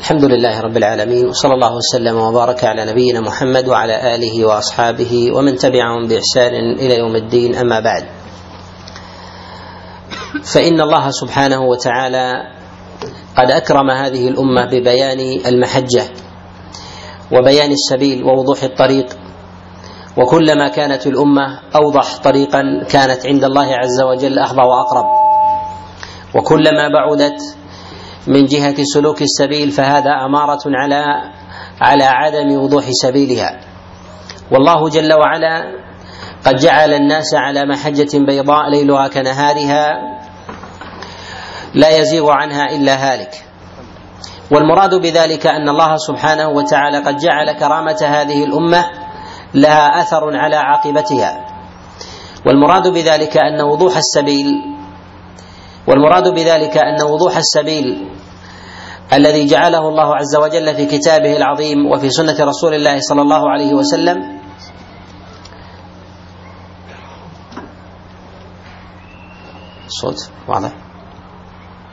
الحمد لله رب العالمين وصلى الله وسلم وبارك على نبينا محمد وعلى آله وأصحابه ومن تبعهم بإحسان إلى يوم الدين أما بعد. فإن الله سبحانه وتعالى قد أكرم هذه الأمة ببيان المحجة وبيان السبيل ووضوح الطريق وكلما كانت الأمة أوضح طريقا كانت عند الله عز وجل احظى وأقرب وكلما بعدت من جهة سلوك السبيل فهذا أمارة على على عدم وضوح سبيلها. والله جل وعلا قد جعل الناس على محجة بيضاء ليلها كنهارها لا يزيغ عنها إلا هالك. والمراد بذلك أن الله سبحانه وتعالى قد جعل كرامة هذه الأمة لها أثر على عاقبتها. والمراد بذلك أن وضوح السبيل والمراد بذلك أن وضوح السبيل الذي جعله الله عز وجل في كتابه العظيم وفي سنة رسول الله صلى الله عليه وسلم صوت واضح؟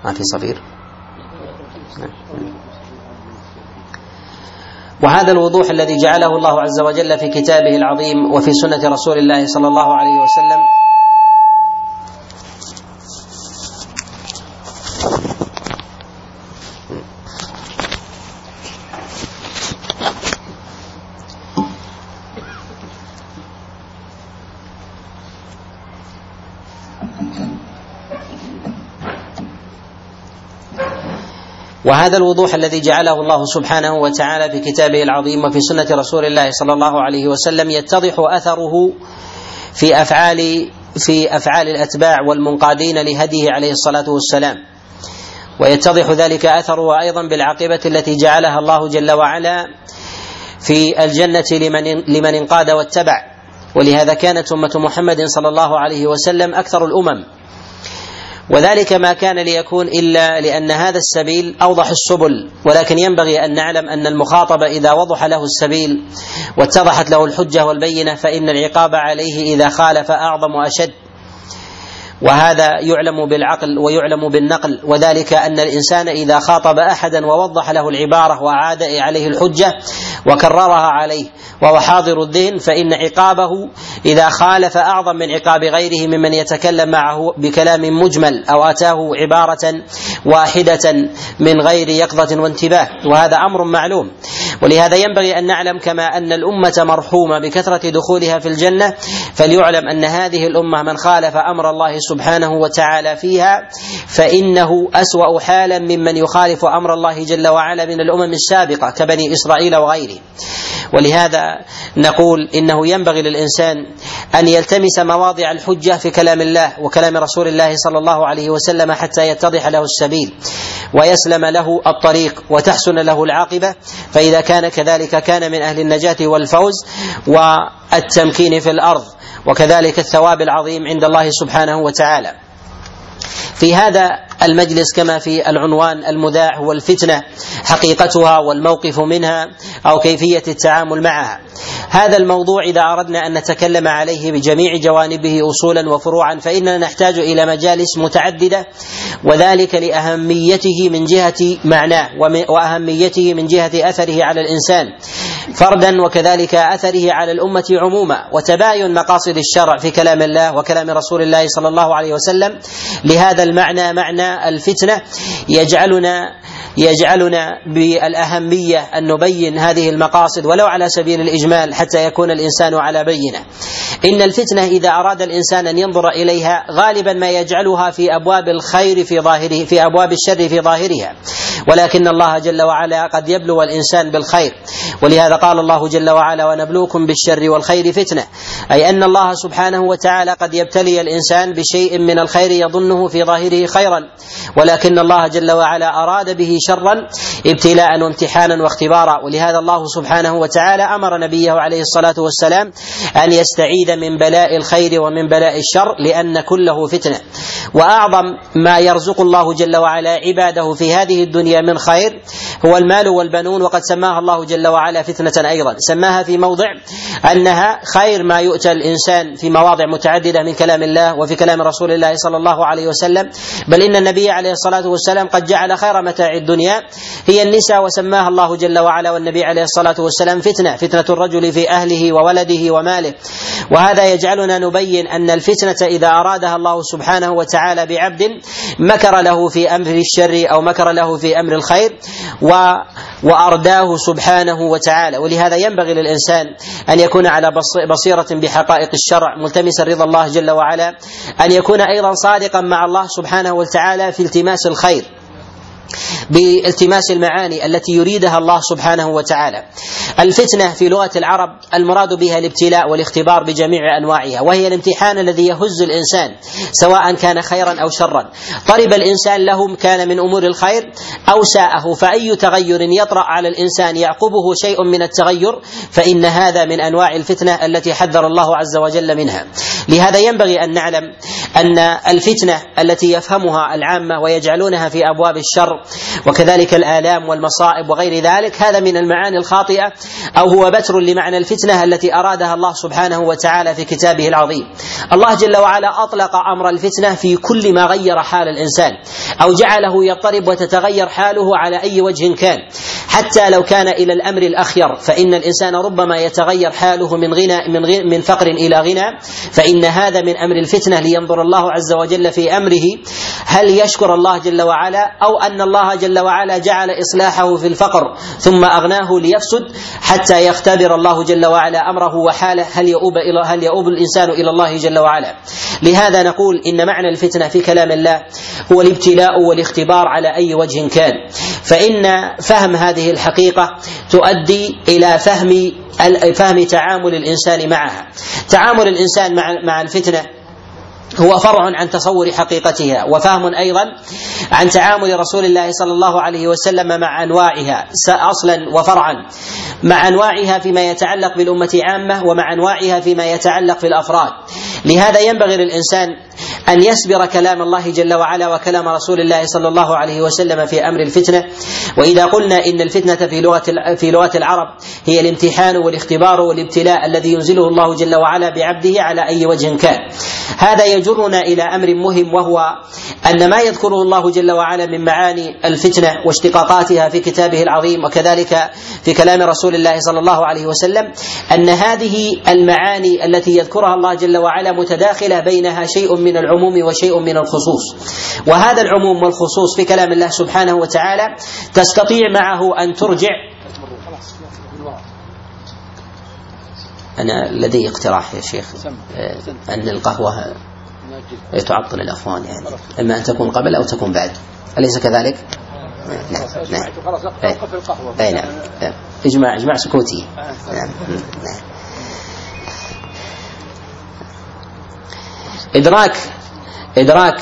ما في صفير وهذا الوضوح الذي جعله الله عز وجل في كتابه العظيم وفي سنة رسول الله صلى الله عليه وسلم وهذا الوضوح الذي جعله الله سبحانه وتعالى في كتابه العظيم وفي سنة رسول الله صلى الله عليه وسلم يتضح أثره في افعال في أفعال الأتباع والمنقادين لهديه عليه الصلاة والسلام. ويتضح ذلك أثره أيضا بالعاقبة التي جعلها الله جل وعلا في الجنة لمن لمن انقاد واتبع. ولهذا كانت أمة محمد صلى الله عليه وسلم أكثر الأمم وذلك ما كان ليكون إلا لأن هذا السبيل أوضح السبل ولكن ينبغي أن نعلم أن المخاطب إذا وضح له السبيل واتضحت له الحجة والبينة فإن العقاب عليه إذا خالف أعظم وأشد. وهذا يعلم بالعقل ويعلم بالنقل وذلك أن الإنسان إذا خاطب أحدا ووضح له العبارة واعاد عليه الحجة وكررها عليه وهو حاضر الذهن فإن عقابه إذا خالف أعظم من عقاب غيره ممن يتكلم معه بكلام مجمل أو أتاه عبارة واحدة من غير يقظة وانتباه وهذا أمر معلوم. ولهذا ينبغي أن نعلم كما أن الأمة مرحومة بكثرة دخولها في الجنة فليعلم أن هذه الأمة من خالف أمر الله سبحانه وتعالى فيها فإنه أسوأ حالا ممن يخالف أمر الله جل وعلا من الأمم السابقة كبني إسرائيل وغيره. ولهذا نقول إنه ينبغي للإنسان أن يلتمس مواضع الحجة في كلام الله وكلام رسول الله صلى الله عليه وسلم حتى يتضح له السبيل ويسلم له الطريق وتحسن له العاقبة. فإذا كان كذلك كان من أهل النجاة والفوز والتمكين في الأرض وكذلك الثواب العظيم عند الله سبحانه وتعالى. في هذا المجلس كما في العنوان المذاع هو الفتنه حقيقتها والموقف منها أو كيفية التعامل معها. هذا الموضوع إذا أردنا أن نتكلم عليه بجميع جوانبه اصولا وفروعا فإننا نحتاج إلى مجالس متعددة وذلك لأهميته من جهة معناه وأهميته من جهة أثره على الإنسان فردا وكذلك أثره على الأمة عموما وتباين مقاصد الشرع في كلام الله وكلام رسول الله صلى الله عليه وسلم لهذا المعنى معنى الفتنة يجعلنا يجعلنا بالأهمية أن نبين هذه المقاصد ولو على سبيل الإجمال حتى يكون الإنسان على بينة. إن الفتنة إذا أراد الإنسان أن ينظر إليها غالبا ما يجعلها في أبواب الخير في ظاهره في أبواب الشر في ظاهرها. ولكن الله جل وعلا قد يبلو الإنسان بالخير ولهذا قال الله جل وعلا ونبلوكم بالشر والخير فتنة أي أن الله سبحانه وتعالى قد يبتلي الإنسان بشيء من الخير يظنه في ظاهره خيرا ولكن الله جل وعلا أراد به شرا ابتلاء وامتحانا واختبارا. ولهذا الله سبحانه وتعالى أمر نبيه عليه الصلاة والسلام أن يستعيذ من بلاء الخير ومن بلاء الشر لأن كله فتنة. وأعظم ما يرزق الله جل وعلا عباده في هذه الدنيا من خير هو المال والبنون وقد سماها الله جل وعلا فتنة أيضا. سماها في موضع أنها خير ما يؤتى الإنسان في مواضع متعددة من كلام الله وفي كلام رسول الله صلى الله عليه وسلم. بل إن النبي عليه الصلاة والسلام قد جعل خير متاع الدنيا هي النساء وسماها الله جل وعلا والنبي عليه الصلاة والسلام فتنة فتنة الرجل في أهله وولده وماله. وهذا يجعلنا نبين أن الفتنة إذا أرادها الله سبحانه وتعالى بعبد مكر له في أمر الشر أو مكر له في أمر الخير و وأرداه سبحانه وتعالى. ولهذا ينبغي للإنسان أن يكون على بصيرة بحقائق الشرع ملتمسا رضا الله جل وعلا أن يكون أيضا صادقا مع الله سبحانه وتعالى في التماس الخير. بالتماس المعاني التي يريدها الله سبحانه وتعالى. الفتنة في لغة العرب المراد بها الابتلاء والاختبار بجميع أنواعها وهي الامتحان الذي يهز الإنسان سواء كان خيرا أو شرا. طلب الإنسان له كان من أمور الخير أو ساءه فأي تغير يطرأ على الإنسان يعقبه شيء من التغير فإن هذا من أنواع الفتنة التي حذر الله عز وجل منها. لهذا ينبغي أن نعلم أن الفتنة التي يفهمها العامة ويجعلونها في أبواب الشر وكذلك الآلام والمصائب وغير ذلك هذا من المعاني الخاطئة أو هو بتر لمعنى الفتنة التي أرادها الله سبحانه وتعالى في كتابه العظيم. الله جل وعلا أطلق أمر الفتنة في كل ما غير حال الإنسان أو جعله يضطرب وتتغير حاله على أي وجه كان. حتى لو كان إلى الأمر الأخير فإن الإنسان ربما يتغير حاله من غنى من غنى من فقر إلى غنى فإن هذا من أمر الفتنة لينظر الله عز وجل في أمره هل يشكر الله جل وعلا أو أن الله جل وعلا جعل إصلاحه في الفقر ثم أغناه ليفسد حتى يختبر الله جل وعلا أمره وحاله هل يؤوب إلى هل يؤوب الإنسان إلى الله جل وعلا؟ لهذا نقول إن معنى الفتنة في كلام الله هو الابتلاء والاختبار على أي وجه كان فإن فهم هذه الحقيقة تؤدي إلى فهم فهم تعامل الإنسان معها تعامل الإنسان مع مع الفتنة هو فرع عن تصور حقيقتها وفهم أيضا عن تعامل رسول الله صلى الله عليه وسلم مع أنواعها أصلا وفرعا مع أنواعها فيما يتعلق بالأمة عامة ومع أنواعها فيما يتعلق في الافراد لهذا ينبغي للإنسان أن يسبر كلام الله جل وعلا وكلام رسول الله صلى الله عليه وسلم في أمر الفتنة. وإذا قلنا إن الفتنة في لغة في لغة العرب هي الامتحان والاختبار والابتلاء الذي ينزله الله جل وعلا بعبده على أي وجه كان. هذا يجرنا إلى أمر مهم وهو أن ما يذكره الله جل وعلا من معاني الفتنة واشتقاقاتها في كتابه العظيم وكذلك في كلام رسول الله صلى الله عليه وسلم أن هذه المعاني التي يذكرها الله جل وعلا متداخلة بينها شيء من العموم وشيء من الخصوص. وهذا العموم والخصوص في كلام الله سبحانه وتعالى تستطيع معه أن ترجع. أنا لدي اقتراح يا شيخ. أن القهوة تعطل الأخوان يعني إما أن تكون قبل أو تكون بعد. أليس كذلك؟ نعم نعم. أي نعم. إجماع إجماع سكوتي. نعم نعم. إدراك إدراك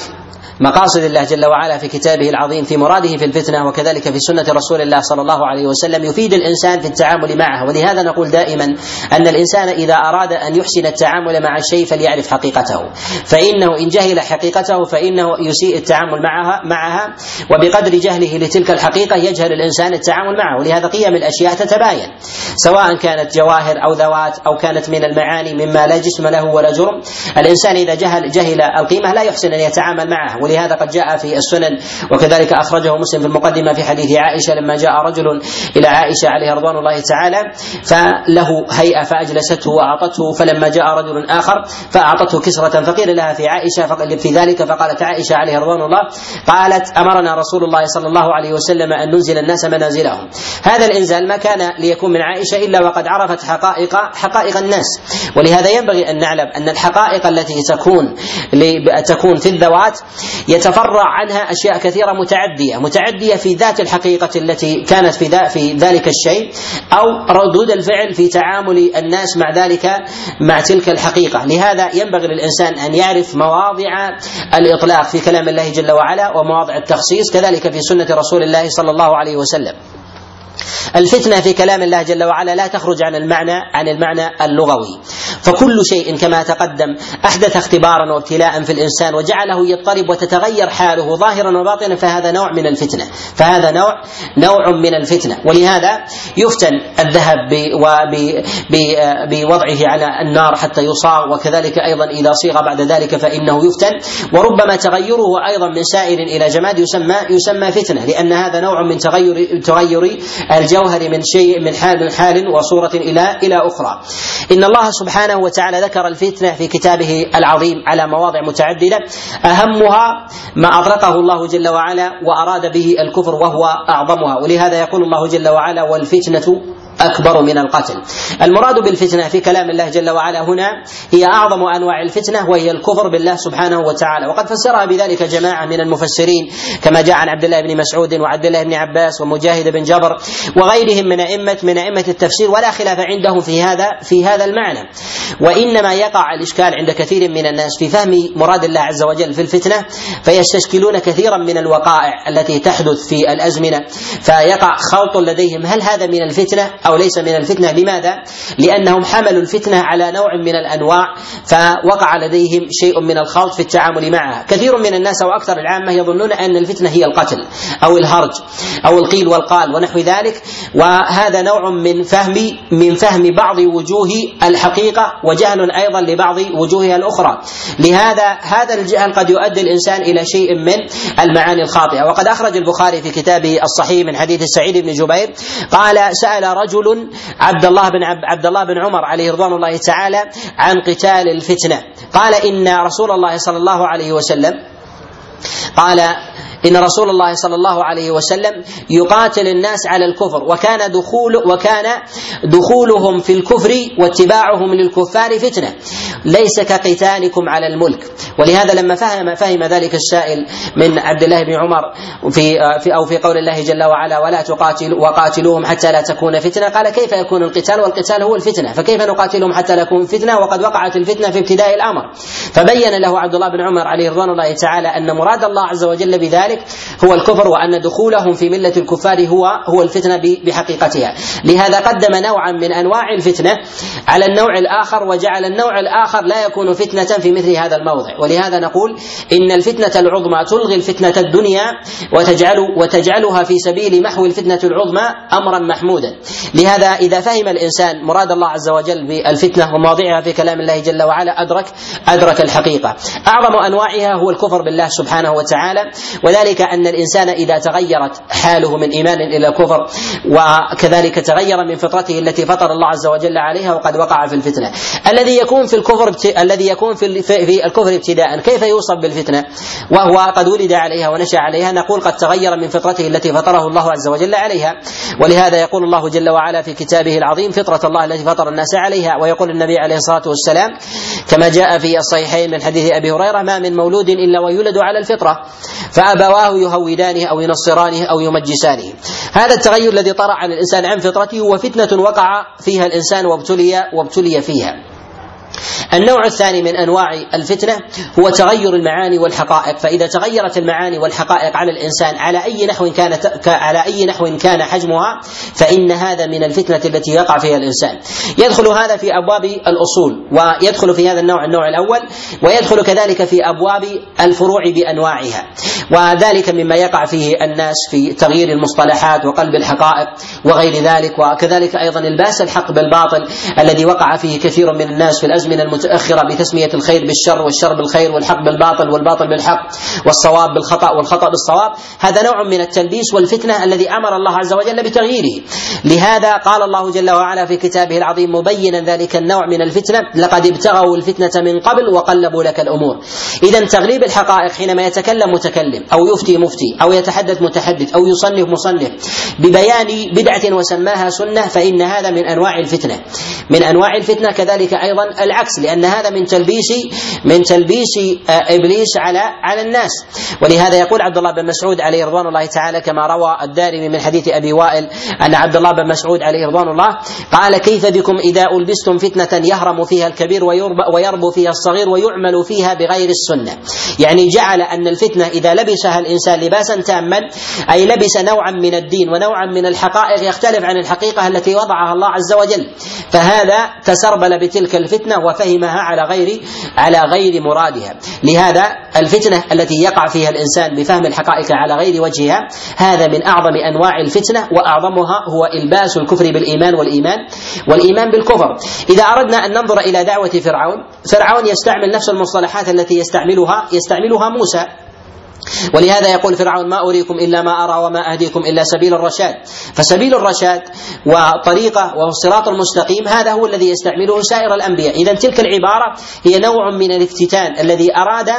مقاصد الله جل وعلا في كتابه العظيم في مراده في الفتنة وكذلك في سنة رسول الله صلى الله عليه وسلم يفيد الإنسان في التعامل معها ولهذا نقول دائما أن الإنسان إذا أراد أن يحسن التعامل مع الشيء فليعرف حقيقته. فإنه إن جهل حقيقته فإنه يسيء التعامل معها معها وبقدر جهله لتلك الحقيقة يجهل الإنسان التعامل معه. ولهذا قيم الأشياء تتباين سواء كانت جواهر أو ذوات أو كانت من المعاني مما لا جسم له ولا جرم. الإنسان إذا جهل جهل القيمة لا يحسن أن يتعامل معها ولهذا قد جاء في السنن وكذلك أخرجه مسلم في المقدمة في حديث عائشة لما جاء رجل إلى عائشة عليها رضوان الله تعالى فله هيئة فأجلسته وأعطته فلما جاء رجل آخر فأعطته كسرة فقيل لها في عائشة في ذلك فقالت عائشة عليها رضوان الله قالت أمرنا رسول الله صلى الله عليه وسلم أن ننزل الناس منازلهم. هذا الإنزال ما كان ليكون من عائشة إلا وقد عرفت حقائق حقائق الناس. ولهذا ينبغي أن نعلم أن الحقائق التي تكون تكون في الذوات يتفرع عنها أشياء كثيرة متعدية، متعدية في ذات الحقيقة التي كانت في في ذلك الشيء أو ردود الفعل في تعامل الناس مع ذلك مع تلك الحقيقة، لهذا ينبغي للإنسان أن يعرف مواضع الإطلاق في كلام الله جل وعلا ومواضع التخصيص كذلك في سنة رسول الله صلى الله عليه وسلم. الفتنة في كلام الله جل وعلا لا تخرج عن المعنى عن المعنى اللغوي. فكل شيء كما تقدم أحدث اختبارا وابتلاء في الإنسان وجعله يضطرب وتتغير حاله ظاهرا وباطنا فهذا نوع من الفتنة. فهذا نوع نوع من الفتنة. ولهذا يفتن الذهب بوضعه على النار حتى يصاغ وكذلك أيضا إذا صيغ بعد ذلك فإنه يفتن. وربما تغيره أيضا من سائر إلى جماد يسمى يسمى فتنة لأن هذا نوع من تغير تغير الجوهر من شيء من حال من حال وصورة إلى إلى أخرى. إن الله سبحانه وتعالى ذكر الفتنة في كتابه العظيم على مواضع متعددة أهمها ما اطلقه الله جل وعلا وأراد به الكفر وهو أعظمها ولهذا يقول الله جل وعلا والفتنة أكبر من القتل. المراد بالفتنة في كلام الله جل وعلا هنا هي أعظم أنواع الفتنة وهي الكفر بالله سبحانه وتعالى، وقد فسرها بذلك جماعة من المفسرين كما جاء عن عبد الله بن مسعود وعبد الله بن عباس ومجاهد بن جبر وغيرهم من أئمة من أئمة التفسير ولا خلاف عندهم في هذا في هذا المعنى. وإنما يقع الإشكال عند كثير من الناس في فهم مراد الله عز وجل في الفتنة فيستشكلون كثيرا من الوقائع التي تحدث في الأزمنة فيقع خلط لديهم هل هذا من الفتنة أو ليس من الفتنة. لماذا؟ لأنهم حملوا الفتنة على نوع من الأنواع فوقع لديهم شيء من الخلط في التعامل معها، كثير من الناس أو أكثر العامة يظنون أن الفتنة هي القتل أو الهرج أو القيل والقال ونحو ذلك. وهذا نوع من فهم من فهم بعض وجوه الحقيقة وجهل أيضا لبعض وجوهها الأخرى، لهذا هذا الجهل قد يؤدي الإنسان إلى شيء من المعاني الخاطئة، وقد أخرج البخاري في كتابه الصحيح من حديث سعيد بن جبير قال سأل رجل رجل عبد الله بن عبد الله بن عمر عليه رضوان الله تعالى عن قتال الفتنة. قال إن رسول الله صلى الله عليه وسلم قال إن رسول الله صلى الله عليه وسلم يقاتل الناس على الكفر وكان دخول وكان دخولهم في الكفر واتباعهم للكفار فتنة. ليس كقتالكم على الملك. ولهذا لما فهم فهم ذلك السائل من عبد الله بن عمر في في أو في قول الله جل وعلا ولا تقاتل وقاتلوهم حتى لا تكون فتنة قال كيف يكون القتال؟ والقتال هو الفتنة. فكيف نقاتلهم حتى لا تكون فتنة؟ وقد وقعت الفتنة في ابتداء الأمر. فبين له عبد الله بن عمر عليه رضوان الله تعالى أن مراد الله عز وجل بذلك هو الكفر وأن دخولهم في ملة الكفار هو هو الفتنة بحقيقتها. لهذا قدم نوعا من أنواع الفتنة على النوع الآخر وجعل النوع الآخر لا يكون فتنة في مثل هذا الموضع. ولهذا نقول إن الفتنة العظمى تلغي الفتنة الدنيا وتجعل وتجعلها في سبيل محو الفتنة العظمى امرا محمودا. لهذا إذا فهم الإنسان مراد الله عز وجل بالفتنة ومواضعها في كلام الله جل وعلا ادرك أدرك الحقيقة. أعظم أنواعها هو الكفر بالله سبحانه وتعالى وذلك أن الإنسان إذا تغيرت حاله من إيمان إلى كفر وكذلك تغير من فطرته التي فطر الله عز وجل عليها وقد وقع في الفتنة. الذي يكون في الكفر الذي يكون في الكفر ابتداء كيف يوصف بالفتنة؟ وهو قد ولد عليها ونشأ عليها نقول قد تغير من فطرته التي فطره الله عز وجل عليها. ولهذا يقول الله جل وعلا في كتابه العظيم فطرة الله التي فطر الناس عليها. ويقول النبي عليه الصلاة والسلام كما جاء في الصحيحين من حديث أبي هريرة ما من مولود إلا ويولد على الفطرة فابواه يهودانه أو ينصرانه أو يمجسانه. هذا التغير الذي طرأ على الإنسان عن فطرته هو فتنه وقع فيها الإنسان وابتلي وابتلي فيها. النوع الثاني من أنواع الفتنة هو تغير المعاني والحقائق. فإذا تغيرت المعاني والحقائق على الإنسان على أي نحو كانت على أي نحو كان حجمها فإن هذا من الفتنة التي يقع فيها الإنسان. يدخل هذا في أبواب الأصول ويدخل في هذا النوع النوع الأول ويدخل كذلك في أبواب الفروع بأنواعها. وذلك مما يقع فيه الناس في تغيير المصطلحات وقلب الحقائق وغير ذلك وكذلك أيضا الباس الحق بالباطل الذي وقع فيه كثير من الناس في الازمنه المتأخرة بتسمية الخير بالشر والشر بالخير والحق بالباطل والباطل بالحق والصواب بالخطأ والخطأ بالصواب. هذا نوع من التلبيس والفتنة الذي أمر الله عز وجل بتغييره. لهذا قال الله جل وعلا في كتابه العظيم مبينا ذلك النوع من الفتنة لقد ابتغوا الفتنة من قبل وقلبوا لك الأمور. إذا تغليب الحقائق حينما يتكلم متكلم أو يفتي مفتي أو يتحدث متحدث أو يصنف مصنف ببيان بدعة وسماها سنة فإن هذا من أنواع الفتنة. من أنواع الفتنة كذلك أيضا العكس لأن هذا من تلبيس من تلبيس إبليس على على الناس. ولهذا يقول عبد الله بن مسعود عليه رضوان الله تعالى كما روى الدارمي من حديث أبي وائل أن عبد الله بن مسعود عليه رضوان الله قال كيف بكم إذا ألبستم فتنة يهرم فيها الكبير ويربو فيها الصغير ويعمل فيها بغير السنة يعني جعل أن الفتنة إذا لبسها الإنسان لباسا تاما أي لبس نوعا من الدين ونوعا من الحقائق يختلف عن الحقيقة التي وضعها الله عز وجل. فهذا تسربل بتلك الفتنة وفهمها على غير على غير مرادها. لهذا الفتنة التي يقع فيها الإنسان بفهم الحقائق على غير وجهها هذا من أعظم أنواع الفتنة وأعظمها هو إلباس الكفر بالإيمان والإيمان والإيمان بالكفر. إذا أردنا أن ننظر إلى دعوة فرعون فرعون يستعمل نفس المصطلحات التي يستعملها يستعملها موسى. ولهذا يقول فرعون ما أريكم إلا ما أرى وما أهديكم إلا سبيل الرشاد. فسبيل الرشاد وطريقة وهو الصراط المستقيم هذا هو الذي يستعمله سائر الأنبياء. إذا تلك العبارة هي نوع من الافتتان الذي أراد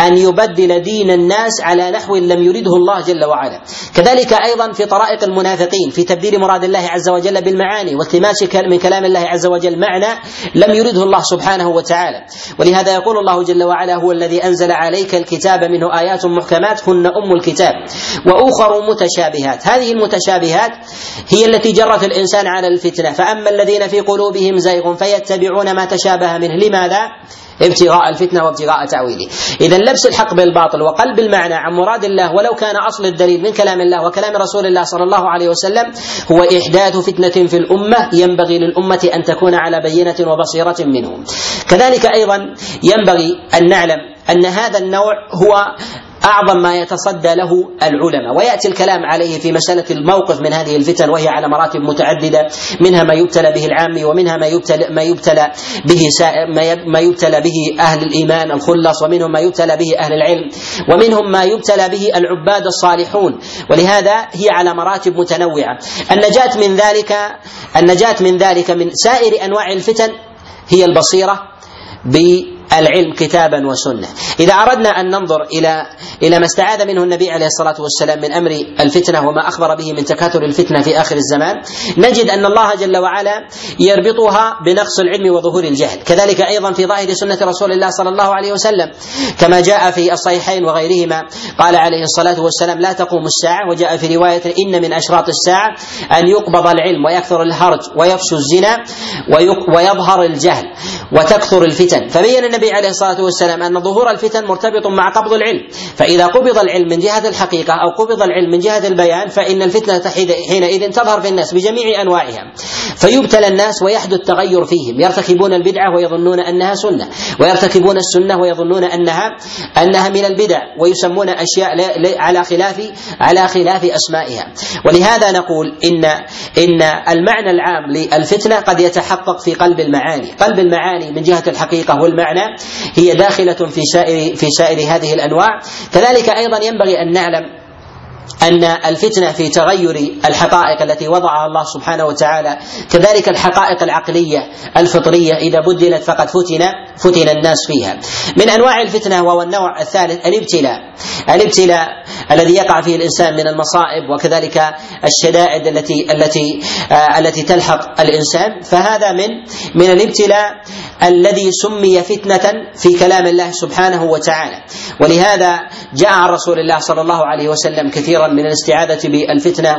أن يبدل دين الناس على نحو لم يرده الله جل وعلا. كذلك أيضا في طرائق المنافقين في تبديل مراد الله عز وجل بالمعاني والتماس من كلام الله عز وجل معنى لم يرده الله سبحانه وتعالى. ولهذا يقول الله جل وعلا هو الذي أنزل عليك الكتاب منه آيات محكمات هن أم الكتاب وأخر متشابهات. هذه المتشابهات هي التي جرت الإنسان على الفتنة. فأما الذين في قلوبهم زيغ فيتبعون ما تشابه منه. لماذا؟ ابتغاء الفتنة وابتغاء تأويله. إذا لبس الحق بالباطل وقلب المعنى عن مراد الله ولو كان أصل الدليل من كلام الله وكلام رسول الله صلى الله عليه وسلم هو إحداث فتنة في الأمة ينبغي للأمة أن تكون على بينة وبصيرة منه كذلك أيضا ينبغي أن نعلم أن هذا النوع هو أعظم ما يتصدى له العلماء. ويأتي الكلام عليه في مسألة الموقف من هذه الفتن وهي على مراتب متعددة منها ما يبتلى به العامي ومنها ما يبتلى ما يبتلى به ما يبتلى به أهل الإيمان الخلص ومنهم ما يبتلى به أهل العلم ومنهم ما يبتلى به العباد الصالحون. ولهذا هي على مراتب متنوعة. النجاة من ذلك النجاة من ذلك من سائر أنواع الفتن هي البصيرة العلم كتابا وسنة. إذا أردنا أن ننظر إلى إلى ما استعاذ منه النبي عليه الصلاة والسلام من أمر الفتنة وما أخبر به من تكاثر الفتنة في آخر الزمان، نجد أن الله جل وعلا يربطها بنقص العلم وظهور الجهل، كذلك أيضا في ظاهر سنة رسول الله صلى الله عليه وسلم، كما جاء في الصحيحين وغيرهما قال عليه الصلاة والسلام لا تقوم الساعة. وجاء في رواية إن من أشراط الساعة أن يقبض العلم ويكثر الهرج ويفشو الزنا ويظهر الجهل وتكثر الفتن، فبين النبي النبي عليه الصلاة والسلام أن ظهور الفتن مرتبط مع قبض العلم، فإذا قبض العلم من جهة الحقيقة أو قبض العلم من جهة البيان فإن الفتنة حينئذ تظهر في الناس بجميع أنواعها، فيبتلى الناس ويحدث تغير فيهم، يرتكبون البدعة ويظنون أنها سنة، ويرتكبون السنة ويظنون انها أنها من البدع، ويسمون أشياء على خلاف على خلاف أسمائها، ولهذا نقول ان إن المعنى العام للفتنة قد يتحقق في قلب المعاني، قلب المعاني من جهة الحقيقة والمعنى هي داخلة في سائر في سائر هذه الأنواع. كذلك أيضا ينبغي أن نعلم أن الفتنة في تغير الحقائق التي وضعها الله سبحانه وتعالى كذلك الحقائق العقلية الفطرية إذا بدلت فقد فتن فتن الناس فيها. من أنواع الفتنة وهو النوع الثالث الابتلاء. الابتلاء الذي يقع فيه الإنسان من المصائب وكذلك الشدائد التي التي آه التي تلحق الإنسان. فهذا من من الابتلاء. الذي سمي فتنة في كلام الله سبحانه وتعالى. ولهذا جاء عن رسول الله صلى الله عليه وسلم كثيرا من الاستعاذة بالفتنة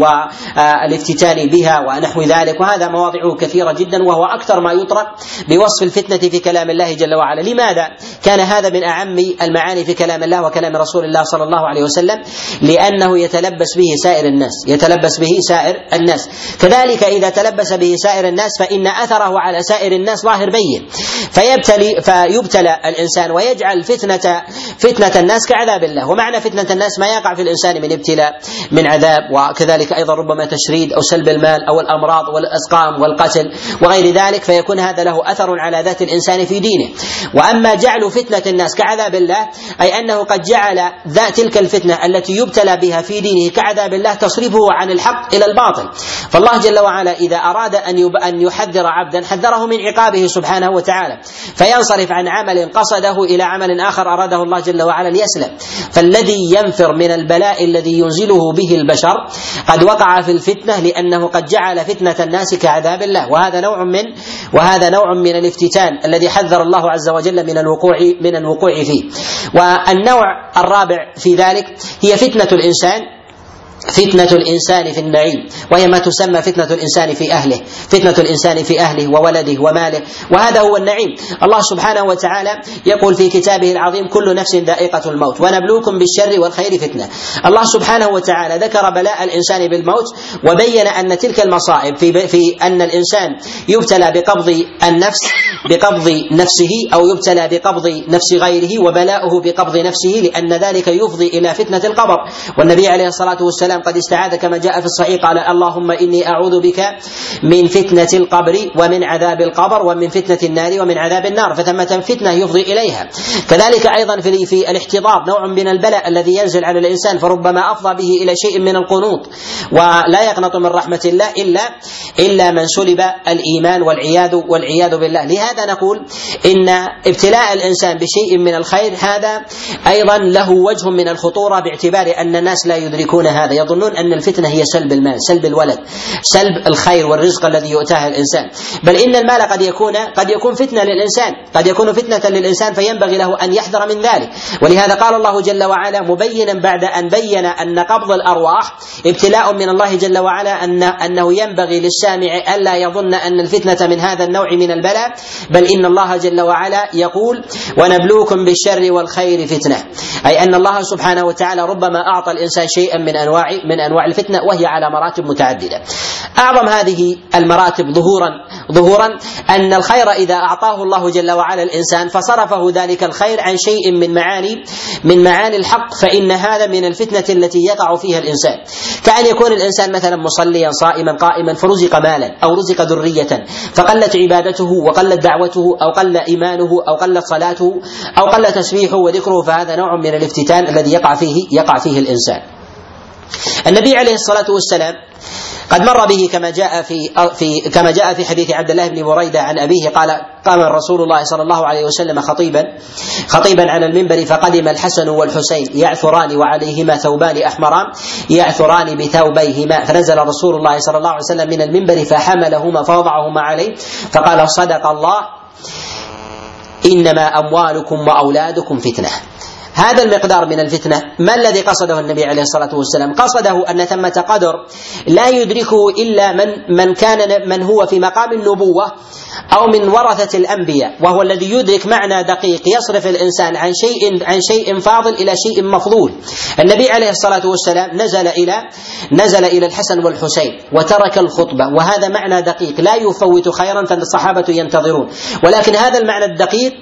والافتتان بها ونحو ذلك وهذا مواضعه كثيرة جدا وهو أكثر ما يطرق بوصف الفتنة في كلام الله جل وعلا. لماذا؟ كان هذا من أعم المعاني في كلام الله وكلام رسول الله صلى الله عليه وسلم لأنه يتلبس به سائر الناس يتلبس به سائر الناس. كذلك إذا تلبس به سائر الناس فإن أثره على سائر الناس ظاهر بين. فيبتلي فيبتلى الإنسان ويجعل فتنة فتنة الناس كعذاب الله. ومعنى فتنة الناس ما يقع في الإنسان من ابتلاء من عذاب وكذلك أيضا ربما تشريد أو سلب المال أو الأمراض والأسقام والقتل وغير ذلك فيكون هذا له أثر على ذات الإنسان في دينه. وأما جعل فتنة الناس كعذاب الله أي أنه قد جعل ذات تلك الفتنة التي يبتلى بها في دينه كعذاب الله تصرفه عن الحق إلى الباطل. فالله جل وعلا إذا أراد أن أن يحذر عبدا حذره من عقابه سبحانه وتعالى. فينصرف عن عمل قصده إلى عمل آخر أراده الله جل وعلا ليسلم يسلم فالذي ينفر من البلاء الذي ينزله به البشر قد وقع في الفتنة لأنه قد جعل فتنة الناس كعذاب الله. وهذا نوع من وهذا نوع من الافتتان الذي حذر الله عز وجل من الوقوع من الوقوع فيه. والنوع الرابع في ذلك هي فتنة الإنسان فتنة الإنسان في النعيم وهي ما تسمى فتنة الإنسان في أهله فتنة الإنسان في أهله وولده وماله وهذا هو النعيم. الله سبحانه وتعالى يقول في كتابه العظيم كل نفس ذائقة الموت ونبلوكم بالشر والخير فتنة. الله سبحانه وتعالى ذكر بلاء الإنسان بالموت وبين أن تلك المصائب في, في أن الإنسان يبتلى بقبض النفس بقبض نفسه أو يبتلى بقبض نفس غيره وبلاؤه بقبض نفسه لأن ذلك يفضي إلى فتنة القبر. والنبي عليه الصلاة والسلام والسلام قد استعاذ كما جاء في الصحيح قال اللهم إني أعوذ بك من فتنة القبر ومن عذاب القبر ومن فتنة النار ومن عذاب النار فثمة فتنة يفضي إليها. كذلك أيضا في في الاحتضار نوع من البلاء الذي ينزل على الإنسان فربما أفضى به إلى شيء من القنوط ولا يقنط من رحمة الله الا إلا من سلب الإيمان والعياذ والعياذ بالله. لهذا نقول إن ابتلاء الإنسان بشيء من الخير هذا أيضا له وجه من الخطورة باعتبار أن الناس لا يدركون هذا يظنون أن الفتنة هي سلب المال، سلب الولد، سلب الخير والرزق الذي يؤتاه الإنسان، بل إن المال قد يكون قد يكون فتنة للإنسان، قد يكون فتنة للإنسان فينبغي له أن يحذر من ذلك، ولهذا قال الله جل وعلا مبينا بعد أن بين أن قبض الأرواح ابتلاء من الله جل وعلا ان أنه ينبغي للسامع ألا يظن أن الفتنة من هذا النوع من البلاء، بل إن الله جل وعلا يقول: ونبلوكم بالشر والخير فتنه، أي أن الله سبحانه وتعالى ربما أعطى الإنسان شيئا من من أنواع الفتنة وهي على مراتب متعددة. أعظم هذه المراتب ظهورا ظهورا أن الخير إذا أعطاه الله جل وعلا الإنسان فصرفه ذلك الخير عن شيء من معاني من معاني الحق فإن هذا من الفتنة التي يقع فيها الإنسان. كأن يكون الإنسان مثلا مصليا صائما قائما فرزق مالا أو رزق ذرية فقلت عبادته وقلت دعوته أو قل إيمانه أو قلت صلاته أو قل تسبيحه وذكره فهذا نوع من الافتتان الذي يقع فيه يقع فيه الإنسان. النبي عليه الصلاة والسلام قد مر به كما جاء في في كما جاء في حديث عبد الله بن بريدة عن أبيه قال قام رسول الله صلى الله عليه وسلم خطيبا خطيبا على المنبر فقدم الحسن والحسين يعثران وعليهما ثوبان أحمران يعثران بثوبيهما فنزل رسول الله صلى الله عليه وسلم من المنبر فحملهما فوضعهما عليه فقال صدق الله إنما أموالكم وأولادكم فتنة. هذا المقدار من الفتنة. ما الذي قصده النبي عليه الصلاة والسلام؟ قصده أن ثمة قدر لا يدركه إلا من من كان من هو في مقام النبوة أو من ورثة الأنبياء وهو الذي يدرك معنى دقيق يصرف الإنسان عن شيء عن شيء فاضل إلى شيء مفضول. النبي عليه الصلاة والسلام نزل إلى نزل إلى الحسن والحسين وترك الخطبة وهذا معنى دقيق. لا يفوت خيرا فالصحابة ينتظرون. ولكن هذا المعنى الدقيق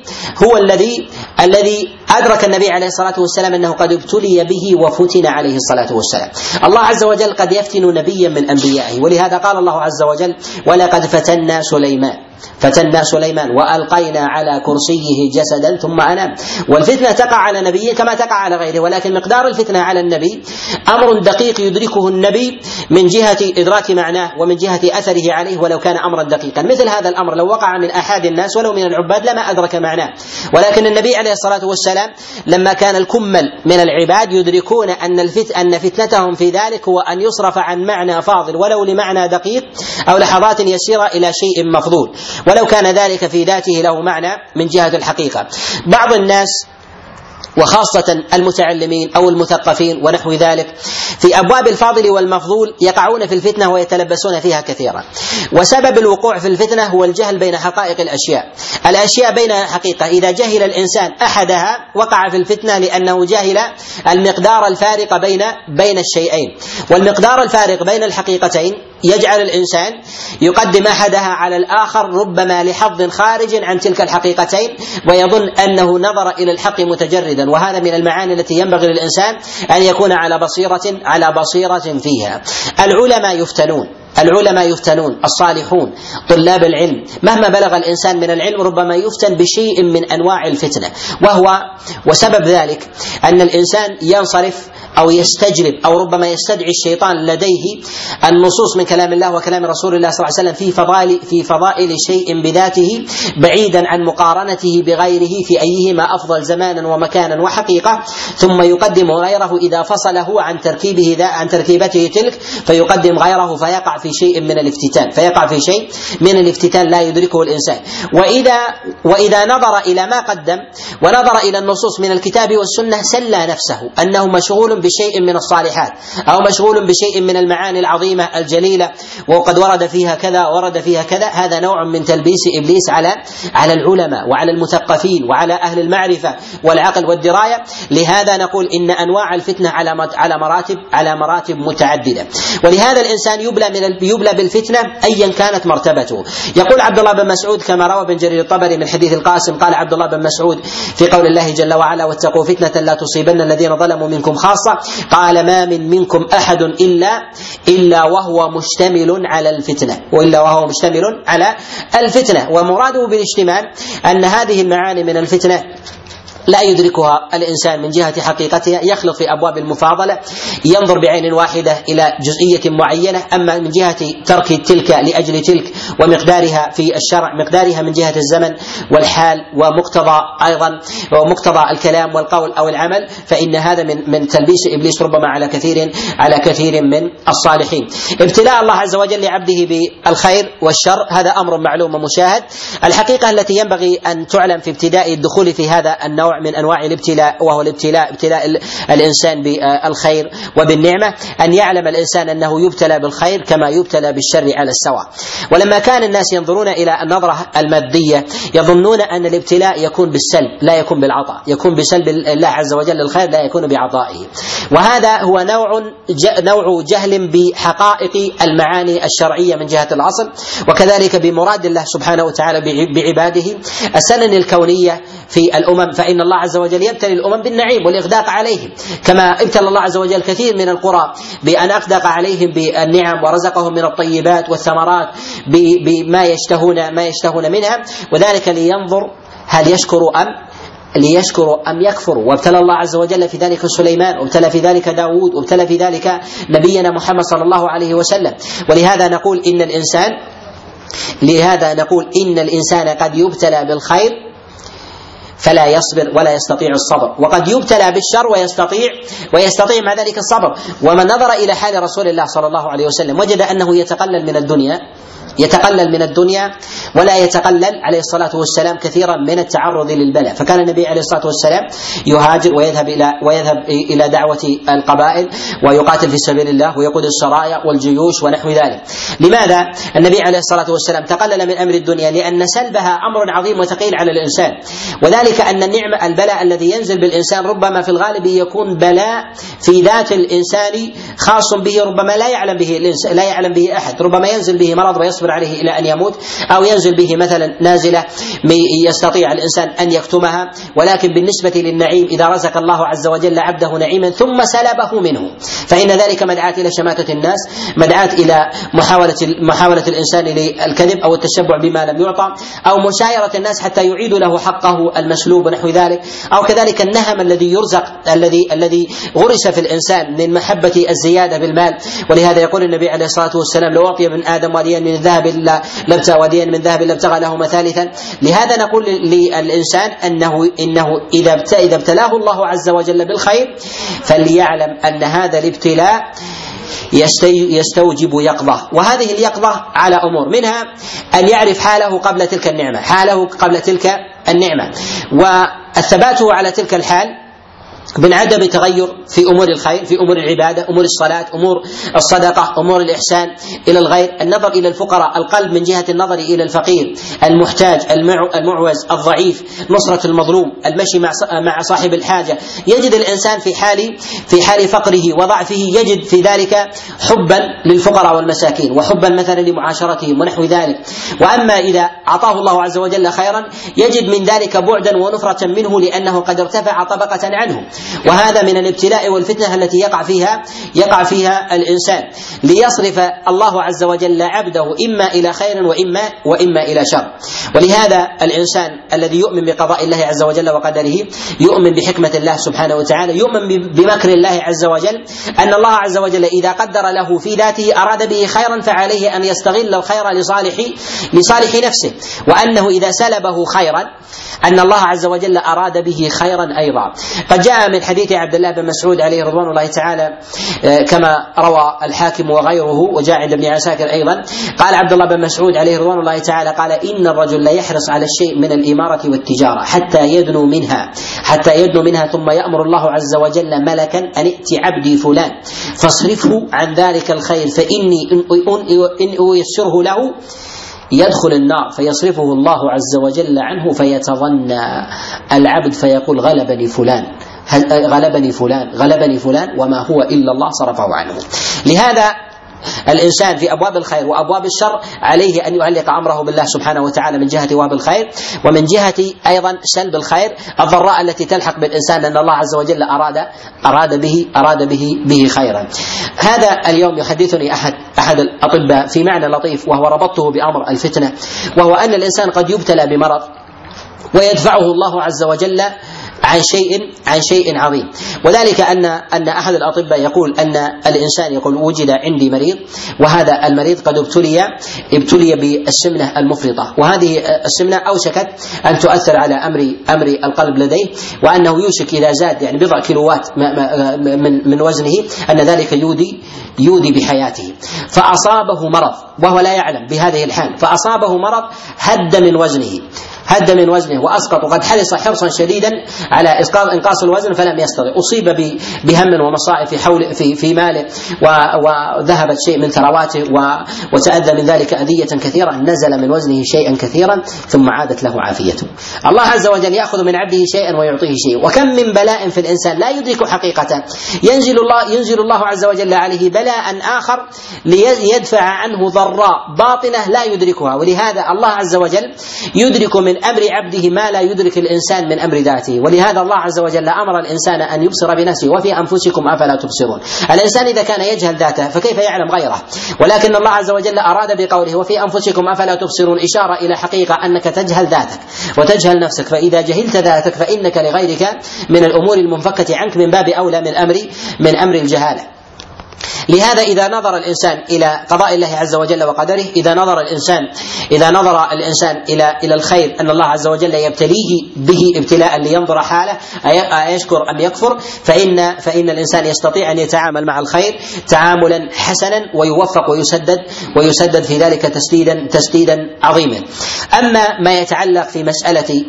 هو الذي الذي أدرك النبي عليه الصلاة والسلام أنه قد ابتلي به وفتن عليه الصلاة والسلام. الله عز وجل قد يفتن نبيا من أنبيائه. ولهذا قال الله عز وجل ولقد فتنا سليمان. فتنا سليمان وألقينا على كرسيه جسدا ثم انام والفتنة تقع على نبي كما تقع على غيره ولكن مقدار الفتنة على النبي أمر دقيق يدركه النبي من جهة إدراك معناه ومن جهة أثره عليه ولو كان أمرا دقيقا. مثل هذا الأمر لو وقع من أحد الناس ولو من العباد لما أدرك معناه. ولكن النبي عليه الصلاة والسلام لما كان الكمل من العباد يدركون أن الفت أن فتنتهم في ذلك هو أن يصرف عن معنى فاضل ولو لمعنى دقيق أو لحظات يسيرة إلى شيء مفضول. ولو كان ذلك في ذاته له معنى من جهة الحقيقة. بعض الناس وخاصة المتعلمين أو المثقفين ونحو ذلك. في أبواب الفاضل والمفضول يقعون في الفتنة ويتلبسون فيها كثيرا. وسبب الوقوع في الفتنة هو الجهل بين حقائق الأشياء. الأشياء بين حقيقة. إذا جهل الإنسان أحدها وقع في الفتنة لأنه جهل المقدار الفارق بين بين الشيئين. والمقدار الفارق بين الحقيقتين يجعل الإنسان يقدم أحدها على الآخر ربما لحظ خارج عن تلك الحقيقتين ويظن أنه نظر إلى الحق متجردا. وهذا من المعاني التي ينبغي للإنسان أن يكون على بصيره على بصيرة فيها. العلماء يفتنون. العلماء يفتنون. الصالحون. طلاب العلم. مهما بلغ الإنسان من العلم ربما يفتن بشيء من أنواع الفتنة. وهو وسبب ذلك أن الإنسان ينصرف أو يستجلب أو ربما يستدعي الشيطان لديه النصوص من كلام الله وكلام رسول الله صلى الله عليه وسلم في فضائل في فضائل شيء بذاته بعيدا عن مقارنته بغيره في أيهما أفضل زمانا ومكانا وحقيقة. ثم يقدم غيره إذا فصله عن تركيبه عن تركيبته تلك فيقدم غيره فيقع في شيء من الافتتان. فيقع في شيء من الافتتان لا يدركه الإنسان. واذا وإذا نظر إلى ما قدم ونظر إلى النصوص من الكتاب والسنة سلى نفسه أنه مشغول بشيء من الصالحات أو مشغول بشيء من المعاني العظيمة الجليلة وقد ورد فيها كذا ورد فيها كذا هذا نوع من تلبيس إبليس على على العلماء وعلى المثقفين وعلى أهل المعرفة والعقل والدراية. لهذا نقول إن أنواع الفتنة على على مراتب على مراتب متعددة. ولهذا الإنسان يبلى من يبلى بالفتنة ايا كانت مرتبته. يقول عبد الله بن مسعود كما روى ابن جرير الطبري من حديث القاسم قال عبد الله بن مسعود في قول الله جل وعلا واتقوا فتنة لا تصيبن الذين ظلموا منكم قال ما من منكم أحد إلا إلا وهو مشتمل على الفتنة. وإلا وهو مشتمل على الفتنة. ومراده بالاشتمال أن هذه المعاني من الفتنة لا يدركها الإنسان من جهة حقيقتها يخلط في أبواب المفاضلة ينظر بعين واحدة إلى جزئية معينة أما من جهة ترك تلك لأجل تلك ومقدارها في الشرع مقدارها من جهة الزمن والحال ومقتضى أيضا ومقتضى الكلام والقول أو العمل فإن هذا من من تلبيس إبليس ربما على كثير على كثير من الصالحين. ابتلاء الله عز وجل لعبده بالخير والشر هذا أمر معلوم ومشاهد. الحقيقة التي ينبغي أن تعلم في ابتداء الدخول في هذا النوع من أنواع الابتلاء وهو الابتلاء ابتلاء الإنسان بالخير وبالنعمة أن يعلم الإنسان أنه يبتلى بالخير كما يبتلى بالشر على السواء. ولما كان الناس ينظرون إلى النظرة المادية يظنون أن الابتلاء يكون بالسلب لا يكون بالعطاء. يكون بسلب الله عز وجل الخير لا يكون بعطائه. وهذا هو نوع نوع جهل بحقائق المعاني الشرعية من جهة الأصل وكذلك بمراد الله سبحانه وتعالى بعباده. السنن الكونية في الأمم فإن الله عز وجل يبتلي الأمم بالنعيم والاغداق عليهم. كما ابتلى الله عز وجل كثير من القرى بأن اغدق عليهم بالنعم ورزقهم من الطيبات والثمرات بما يشتهون ما يشتهون منها. وذلك لينظر هل يشكر أم ليشكروا أم يكفروا وابتلى الله عز وجل في ذلك سليمان وابتلى في ذلك داود وابتلى في ذلك نبينا محمد صلى الله عليه وسلم. ولهذا نقول إن الإنسان لهذا نقول إن الإنسان قد يبتلى بالخير فلا يصبر ولا يستطيع الصبر. وقد يبتلى بالشر ويستطيع ويستطيع مع ذلك الصبر. ومن نظر إلى حال رسول الله صلى الله عليه وسلم وجد أنه يتقلل من الدنيا. يتقلل من الدنيا ولا يتقلل عليه الصلاة والسلام كثيرا من التعرض للبلاء. فكان النبي عليه الصلاة والسلام يهاجر ويذهب إلى ويذهب إلى دعوة القبائل ويقاتل في سبيل الله ويقود السرايا والجيوش ونحو ذلك. لماذا؟ النبي عليه الصلاة والسلام تقلل من أمر الدنيا لأن سلبها أمر عظيم وثقيل على الإنسان. وذلك أن النعمة البلاء الذي ينزل بالإنسان ربما في الغالب يكون بلاء في ذات الإنسان خاص به ربما لا يعلم به الإنسان لا يعلم به أحد ربما ينزل به مرض ويصبر عليه إلى أن يموت أو ينزل به مثلا نازلة يستطيع الإنسان أن يكتمها. ولكن بالنسبة للنعيم إذا رزق الله عز وجل عبده نعيما ثم سلبه منه. فإن ذلك مدعاة إلى شماتة الناس مدعاة إلى محاولة محاولة الإنسان للكذب أو التشبع بما لم يعطى أو مشايرة الناس حتى يعيدوا له حقه المسلوب ونحو ذلك. أو كذلك النهم الذي يرزق الذي الذي غرس في الإنسان من محبة الزيادة بالمال. ولهذا يقول النبي عليه الصلاة والسلام لو أعطي ابن آدم واديا من ذهب لابتغى واديا من ذهب لابتغى لهما ثالثا. لهذا نقول للإنسان أنه إنه إذا إذا ابتلاه الله عز وجل بالخير فليعلم أن هذا الابتلاء يستوجب يقظة. وهذه اليقظة على أمور منها أن يعرف حاله قبل تلك النعمة حاله قبل تلك النعمة. والثبات على تلك الحال من عدم تغير في أمور الخير في أمور العبادة أمور الصلاة أمور الصدقة أمور الإحسان إلى الغير. النظر إلى الفقراء القلب من جهة النظر إلى الفقير المحتاج المعوز الضعيف نصرة المظلوم المشي مع مع صاحب الحاجة. يجد الإنسان في حال في حال فقره وضعفه يجد في ذلك حبا للفقراء والمساكين وحبا مثلا لمعاشرتهم ونحو ذلك. وأما إذا أعطاه الله عز وجل خيرا يجد من ذلك بعدا ونفرة منه لأنه قد ارتفع طبقة عنه. وهذا من الابتلاء والفتنة التي يقع فيها يقع فيها الإنسان. ليصرف الله عز وجل عبده إما إلى خير واما وإما إلى شر. ولهذا الإنسان الذي يؤمن بقضاء الله عز وجل وقدره يؤمن بحكمة الله سبحانه وتعالى يؤمن بمكر الله عز وجل أن الله عز وجل إذا قدر له في ذاته أراد به خيرا فعليه أن يستغل الخير لصالح لصالح نفسه. وأنه إذا سلبه خيرا أن الله عز وجل أراد به خيرا أيضا. قد جاء من حديث عبد الله بن مسعود عليه رضوان الله تعالى آه، كما روى الحاكم وغيره وجاء عند ابن عساكر أيضا. قال عبد الله بن مسعود عليه رضوان الله تعالى قال إن الرجل لا يحرص على الشيء من الإمارة والتجارة حتى يدنو منها حتى يدنو منها ثم يأمر الله عز وجل ملكا أن ائت عبدي فلان فاصرفه عن ذلك الخير فإني إن أيسره له يدخل النار فيصرفه الله عز وجل عنه فيتظنى العبد فيقول غلبني فلان. غلبني فلان غلبني فلان وما هو إلا الله صرفه عنه لهذا الإنسان في أبواب الخير وأبواب الشر عليه أن يعلق أمره بالله سبحانه وتعالى من جهة أبواب الخير ومن جهة أيضا سلب الخير الضراء التي تلحق بالإنسان ان الله عز وجل أراد أراد به أراد به به خيرا. هذا اليوم يحدثني أحد أحد الأطباء في معنى لطيف وهو ربطته بأمر الفتنة وهو أن الإنسان قد يبتلى بمرض ويدفعه الله عز وجل عن شيء عن شيء عظيم. وذلك أن أن أحد الأطباء يقول أن الإنسان يقول وجد عندي مريض وهذا المريض قد ابتلي ابتلي بالسمنة المفرطة. وهذه السمنة أوشكت أن تؤثر على أمر أمر القلب لديه وأنه يوشك إذا زاد يعني بضع كيلوات من من وزنه أن ذلك يودي يودي بحياته. فأصابه مرض وهو لا يعلم بهذه الحال. فأصابه مرض هد من وزنه هد من وزنه وأسقط وقد حرص حرصا شديدا على إسقاط إنقاص الوزن فلم يستطع. أصيب بهم ومصائب في حول في في ماله وذهبت شيء من ثرواته وتأذى من ذلك أذية كثيرة. نزل من وزنه شيئا كثيرا ثم عادت له عافيته. الله عز وجل يأخذ من عبده شيئا ويعطيه شيء. وكم من بلاء في الإنسان لا يدرك حقيقته ينزل الله ينزل الله عز وجل عليه بلاء آخر ليدفع عنه ضراء. باطنة لا يدركها. ولهذا الله عز وجل يدرك من أمر عبده ما لا يدرك الإنسان من أمر ذاته. ولهذا الله عز وجل أمر الإنسان أن يبصر بنفسه وفي أنفسكم أفلا تبصرون. الإنسان إذا كان يجهل ذاته فكيف يعلم غيره؟ ولكن الله عز وجل أراد بقوله وفي أنفسكم أفلا تبصرون إشارة إلى حقيقة أنك تجهل ذاتك وتجهل نفسك فإذا جهلت ذاتك فإنك لغيرك من الأمور المنفكة عنك من باب أولى من أمر من أمر الجهالة. لهذا إذا نظر الإنسان إلى قضاء الله عز وجل وقدره إذا نظر الإنسان إذا نظر الإنسان إلى إلى الخير أن الله عز وجل يبتليه به ابتلاء لينظر حاله أيشكر أم يكفر؟ فإن فإن الإنسان يستطيع أن يتعامل مع الخير تعاملا حسنا ويوفق ويسدد ويسدد في ذلك تسديدا تسديدا عظيما. أما ما يتعلق في مسألة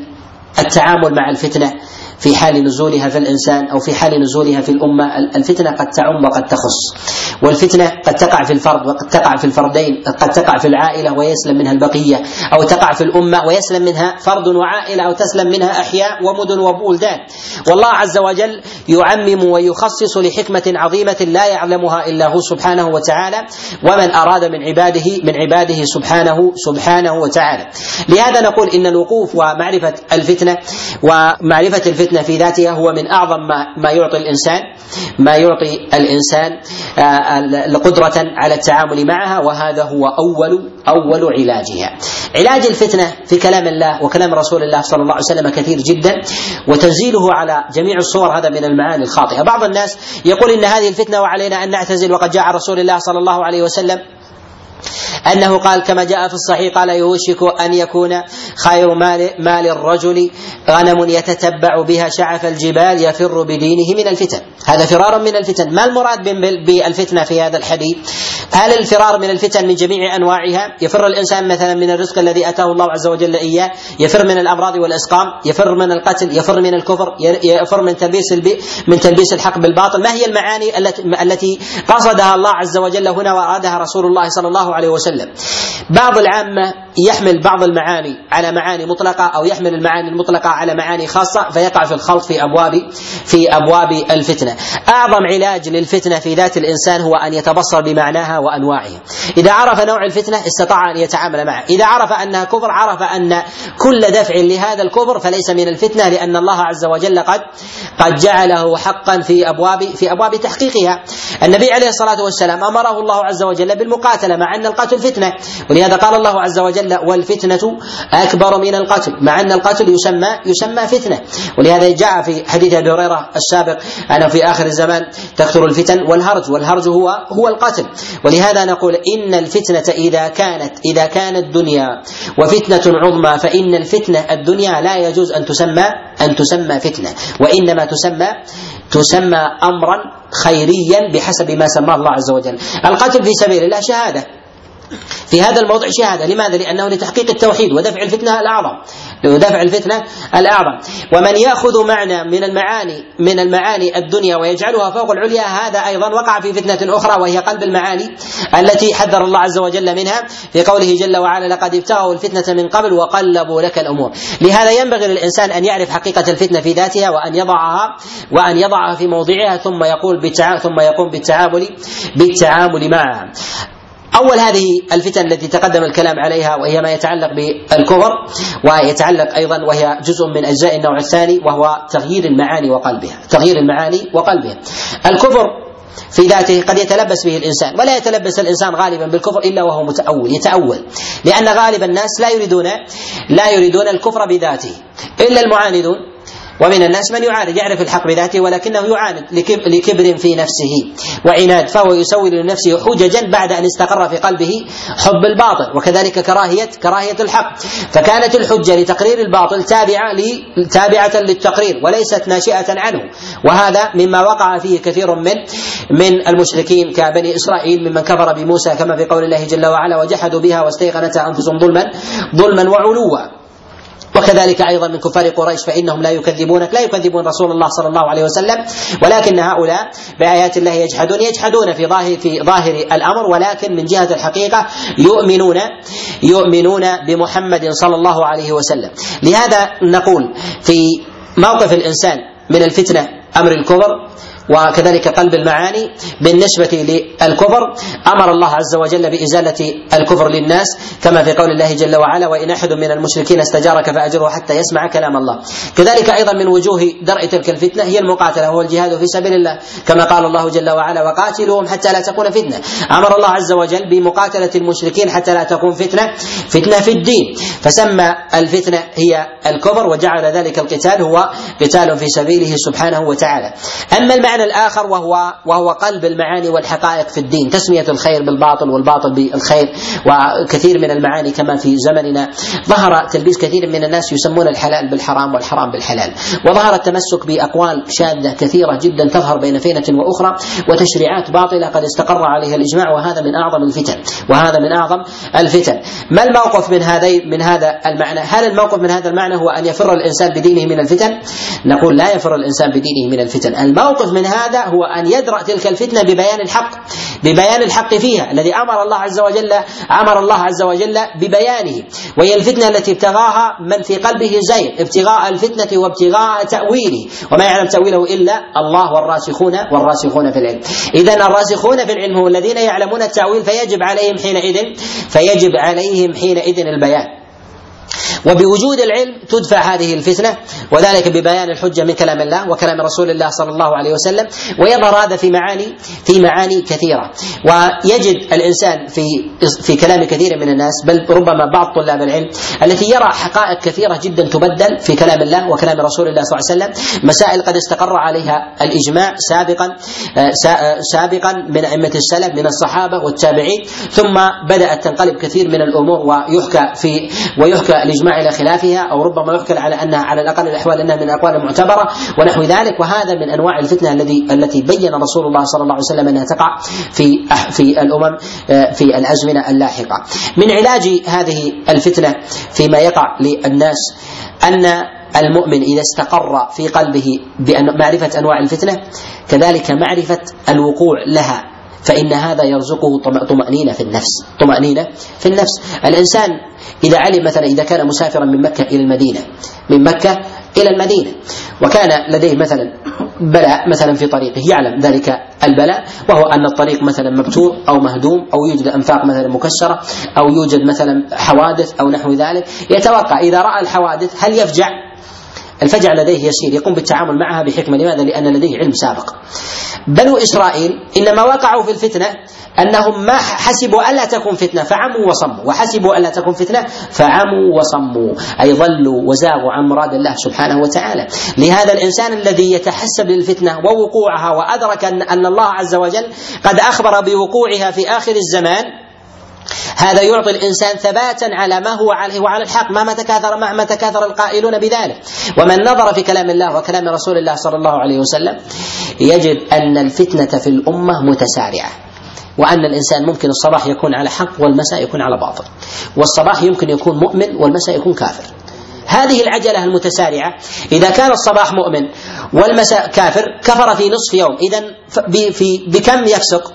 التعامل مع الفتنة في حال نزولها في الإنسان أو في حال نزولها في الأمة الفتنة قد تعم وقد تخص. والفتنة قد تقع في الفرد وقد تقع في الفردين قد تقع في العائلة ويسلم منها البقية أو تقع في الأمة ويسلم منها فرد وعائلة أو تسلم منها أحياء ومدن وبلدان. والله عز وجل يعمم ويخصص لحكمة عظيمة لا يعلمها إلا هو سبحانه وتعالى ومن أراد من عباده من عباده سبحانه سبحانه وتعالى. لهذا نقول إن الوقوف ومعرفة الفتنة ومعرفة الفتنة الفتنة في ذاتها هو من أعظم ما, ما يعطي الانسان ما يعطي الإنسان آه، قدره على التعامل معها وهذا هو اول أول علاجها. علاج الفتنة في كلام الله وكلام رسول الله صلى الله عليه وسلم كثير جدا وتنزيله على جميع الصور هذا من المعاني الخاطئة، بعض الناس يقول إن هذه الفتنة وعلينا أن نعتزل وقد جاء رسول الله صلى الله عليه وسلم أنه قال كما جاء في الصحيح قال يوشك أن يكون خير مال, مال الرجل غنم يتتبع بها شعف الجبال يفر بدينه من الفتن. هذا فرار من الفتن. ما المراد بالفتنة في هذا الحديث؟ هل الفرار من الفتن من جميع أنواعها؟ يفر الإنسان مثلا من الرزق الذي أتاه الله عز وجل إياه. يفر من الأمراض والإسقام. يفر من القتل. يفر من الكفر. يفر من تلبيس من تلبيس الحق بالباطل. ما هي المعاني التي التي قصدها الله عز وجل هنا وأرادها رسول الله صلى الله عليه وسلم بعض العامة يحمل بعض المعاني على معاني مطلقة أو يحمل المعاني المطلقة على معاني خاصة فيقع في الخلط في أبواب في أبواب الفتنة. أعظم علاج للفتنة في ذات الإنسان هو أن يتبصر بمعناها وأنواعها إذا عرف نوع الفتنة استطاع أن يتعامل معه. إذا عرف أنها كفر عرف أن كل دفع لهذا الكفر فليس من الفتنة لأن الله عز وجل قد قد جعله حقا في أبواب في أبواب تحقيقها. النبي عليه الصلاة والسلام أمره الله عز وجل بالمقاتلة مع أن القتل فتنة. ولهذا قال الله عز وجل والفتنة أكبر من القتل. مع أن القتل يسمى يسمى فتنة. ولهذا جاء في حديث أبي هريرة السابق أنه في آخر الزمان تكثر الفتن والهرج والهرج هو هو القتل. ولهذا نقول إن الفتنة إذا كانت إذا كانت دنيا وفتنة عظمى فإن الفتنة الدنيا لا يجوز أن تسمى أن تسمى فتنة. وإنما تسمى تسمى أمرا خيريا بحسب ما سماه الله عز وجل. القتل في سبيل الله شهادة. في هذا الموضع شهادة. لماذا؟ لأنه لتحقيق التوحيد ودفع الفتنة الأعظم. ودفع الفتنة الأعظم. ومن يأخذ معنى من المعاني من المعاني الدنيا ويجعلها فوق العليا هذا أيضا وقع في فتنة أخرى وهي قلب المعاني التي حذر الله عز وجل منها في قوله جل وعلا لقد ابتغوا الفتنة من قبل وقلبوا لك الأمور لهذا ينبغي للإنسان أن يعرف حقيقة الفتنة في ذاتها وأن يضعها وأن يضعها في موضعها ثم يقول ثم يقوم بالتعامل بالتعامل معها. أول هذه الفتن التي تقدم الكلام عليها وهي ما يتعلق بالكفر ويتعلق أيضا وهي جزء من أجزاء النوع الثاني وهو تغيير المعاني وقلبها تغيير المعاني وقلبها. الكفر في ذاته قد يتلبس به الإنسان ولا يتلبس الإنسان غالبا بالكفر إلا وهو متأول يتأول. لأن غالب الناس لا يريدون لا يريدون الكفر بذاته إلا المعاندون. ومن الناس من يعاند يعرف الحق بذاته ولكنه يعاند لكبر في نفسه. وعناد فهو يسول لنفسه حججا بعد أن استقر في قلبه حب الباطل وكذلك كراهيه كراهية الحق. فكانت الحجة لتقرير الباطل تابعة تابعة للتقرير وليست ناشئة عنه. وهذا مما وقع فيه كثير من من المشركين كبني إسرائيل ممن كفر بموسى كما في قول الله جل وعلا وجحدوا بها واستيقنتها أنفسهم ظلما ظلما وعلوا. وكذلك أيضا من كفار قريش فإنهم لا يكذبونك لا يكذبون رسول الله صلى الله عليه وسلم ولكن هؤلاء بآيات الله يجحدون يجحدون في ظاهر في ظاهر الأمر ولكن من جهة الحقيقة يؤمنون يؤمنون بمحمد صلى الله عليه وسلم. لهذا نقول في موقف الإنسان من الفتنة أمر الكفر وكذلك قلب المعاني بالنسبة للكفر. أمر الله عز وجل بإزالة الكفر للناس كما في قول الله جل وعلا وإن أحد من المشركين استجارك فأجره حتى يسمع كلام الله. كذلك أيضا من وجوه درء تلك الفتنة هي المقاتلة وهو الجهاد في سبيل الله كما قال الله جل وعلا وقاتلوهم حتى لا تكون فتنة. أمر الله عز وجل بمقاتلة المشركين حتى لا تكون فتنة فتنة في الدين. فسمى الفتنة هي الكفر وجعل ذلك القتال هو قتال في سبيله سبحانه وتعالى. أما المعنى المعنى الآخر وهو وهو قلب المعاني والحقائق في الدين. تسمية الخير بالباطل والباطل بالخير وكثير من المعاني كما في زمننا. ظهر تلبيس كثير من الناس يسمون الحلال بالحرام والحرام بالحلال. وظهر التمسك بأقوال شاذة كثيرة جدا تظهر بين فينة وأخرى وتشريعات باطلة قد استقر عليها الإجماع وهذا من أعظم الفتن. وهذا من أعظم الفتن. ما الموقف من هذي من هذا المعنى؟ هل الموقف من هذا المعنى هو أن يفر الإنسان بدينه من الفتن؟ نقول لا يفر الإنسان بدينه من الفتن. الموقف من هذا هو أن يدرأ تلك الفتنة ببيان الحق ببيان الحق فيها الذي أمر الله عز وجل أمر الله عز وجل ببيانه. وهي الفتنة التي ابتغاها من في قلبه زين ابتغاء الفتنة وابتغاء تأويله. وما يعلم تأويله إلا الله والراسخون والراسخون في العلم. إذا الراسخون في العلم هم الذين يعلمون التأويل فيجب عليهم حينئذ فيجب عليهم حينئذ البيان. وبوجود العلم تدفع هذه الفتنة وذلك ببيان الحجة من كلام الله وكلام رسول الله صلى الله عليه وسلم ويظهر هذا في معاني في معاني كثيرة. ويجد الإنسان في في كلام كثير من الناس بل ربما بعض طلاب العلم التي يرى حقائق كثيرة جدا تبدل في كلام الله وكلام رسول الله صلى الله عليه وسلم. مسائل قد استقر عليها الإجماع سابقا سابقا من أئمة السلف من الصحابة والتابعين ثم بدأت تنقلب كثير من الأمور ويحكى في ويحكى الاجماع إلى خلافها أو ربما يحكى على أنها على الأقل الأحوال أنها من الاقوال المعتبره ونحو ذلك وهذا من أنواع الفتنة الذي التي بين رسول الله صلى الله عليه وسلم أنها تقع في في الأمم في الأزمنة اللاحقة. من علاج هذه الفتنة فيما يقع للناس أن المؤمن إذا استقر في قلبه بمعرفه أنواع الفتنة كذلك معرفة الوقوع لها فإن هذا يرزقه طمأنينة في النفس. طمأنينة في النفس. الإنسان إذا علم مثلا إذا كان مسافرا من مكة إلى المدينة من مكة إلى المدينة وكان لديه مثلا بلاء مثلا في طريقه يعلم ذلك البلاء وهو أن الطريق مثلا مبتور أو مهدوم أو يوجد أنفاق مثلا مكسرة أو يوجد مثلا حوادث أو نحو ذلك. يتوقع إذا رأى الحوادث هل يفجع؟ الفجع لديه يسير يقوم بالتعامل معها بحكمة. لماذا؟ لأن لديه علم سابق. بنو إسرائيل إنما وقعوا في الفتنة أنهم ما حسبوا ألا تكون فتنة فعموا وصموا. وحسبوا ألا تكون فتنة فعموا وصموا. أي ضلوا وزاغوا عن مراد الله سبحانه وتعالى. لهذا الإنسان الذي يتحسب للفتنة ووقوعها وأدرك ان أن الله عز وجل قد أخبر بوقوعها في آخر الزمان هذا يعطي الإنسان ثباتا على ما هو عليه وعلى الحق مهما تكاثر مهما تكاثر القائلون بذلك. ومن نظر في كلام الله وكلام رسول الله صلى الله عليه وسلم يجد أن الفتنة في الأمة متسارعة وأن الإنسان ممكن الصباح يكون على حق والمساء يكون على باطل والصباح يمكن يكون مؤمن والمساء يكون كافر. هذه العجلة المتسارعة إذا كان الصباح مؤمن والمساء كافر كفر في نصف يوم إذا بكم يفسق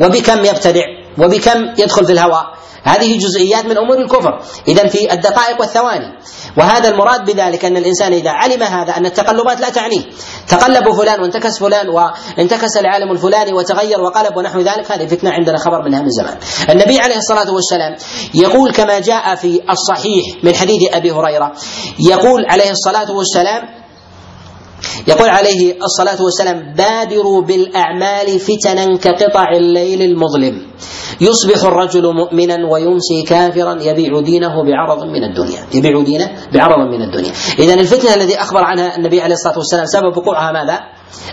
وبكم يبتدع؟ وبكم يدخل في الهواء. هذه جزئيات من أمور الكفر. اذا في الدقائق والثواني. وهذا المراد بذلك أن الإنسان إذا علم هذا أن التقلبات لا تعنيه تقلب فلان وانتكس فلان وانتكس العالم الفلاني وتغير وقلب ونحو ذلك. هذه فتنة عندنا خبر منها من زمان. النبي عليه الصلاة والسلام يقول كما جاء في الصحيح من حديث أبي هريرة يقول عليه الصلاة والسلام يقول عليه الصلاة والسلام بادروا بالأعمال فتنا كقطع الليل المظلم. يصبح الرجل مؤمنا ويمسي كافرا يبيع دينه بعرض من الدنيا يبيع دينه بعرض من الدنيا إذا الفتنة الذي أخبر عنها النبي عليه الصلاة والسلام سبب وقوعها ماذا؟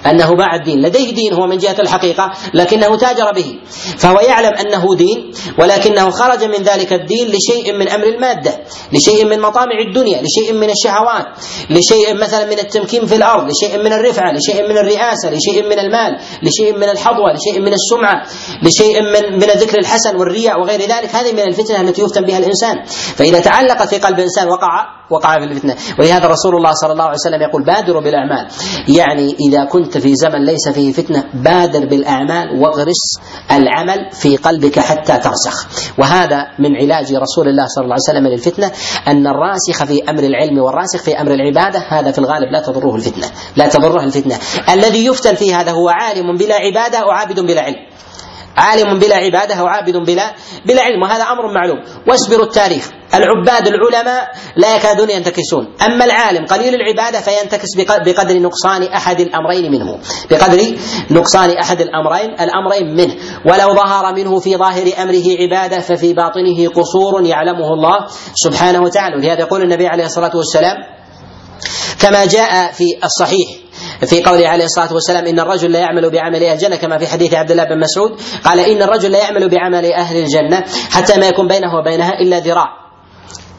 أنه باع الدين لديه دين هو من جهة الحقيقة لكنه تاجر به فهو يعلم أنه دين ولكنه خرج من ذلك الدين لشيء من أمر المادة لشيء من مطامع الدنيا لشيء من الشهوات لشيء مثلا من التمكين في الأرض لشيء من الرفعة لشيء من الرئاسة لشيء من المال لشيء من الحظوة لشيء من السمعة لشيء من من الذكر الحسن والرياء وغير ذلك هذه من الفتنة التي يفتن بها الإنسان. فإذا تعلقت في قلب إنسان وقع وقع في الفتنة. ولهذا رسول الله صلى الله عليه وسلم يقول بادروا بالأعمال. يعني إذا كنت في زمن ليس فيه فتنة بادر بالأعمال واغرس العمل في قلبك حتى ترسخ. وهذا من علاج رسول الله صلى الله عليه وسلم للفتنة أن الراسخ في أمر العلم والراسخ في أمر العبادة هذا في الغالب لا تضره الفتنة. لا تضره الفتنة. الذي يفتن في هذا هو عالم بلا عبادة وعابد بلا علم. عالم بلا عبادة أو عابد بلا بلا علم. وهذا أمر معلوم. واصبروا التاريخ. العباد العلماء لا يكادون ينتكسون. أما العالم قليل العبادة فينتكس بقدر نقصان أحد الأمرين منه. بقدر نقصان أحد الأمرين الأمرين منه. ولو ظهر منه في ظاهر أمره عبادة ففي باطنه قصور يعلمه الله سبحانه وتعالى. ولهذا يقول النبي عليه الصلاة والسلام كما جاء في الصحيح في قوله عليه الصلاة والسلام إن الرجل لا يعمل بعمل أهل الجنة كما في حديث عبد الله بن مسعود قال إن الرجل لا يعمل بعمل أهل الجنة حتى ما يكون بينه وبينها إلا ذراع.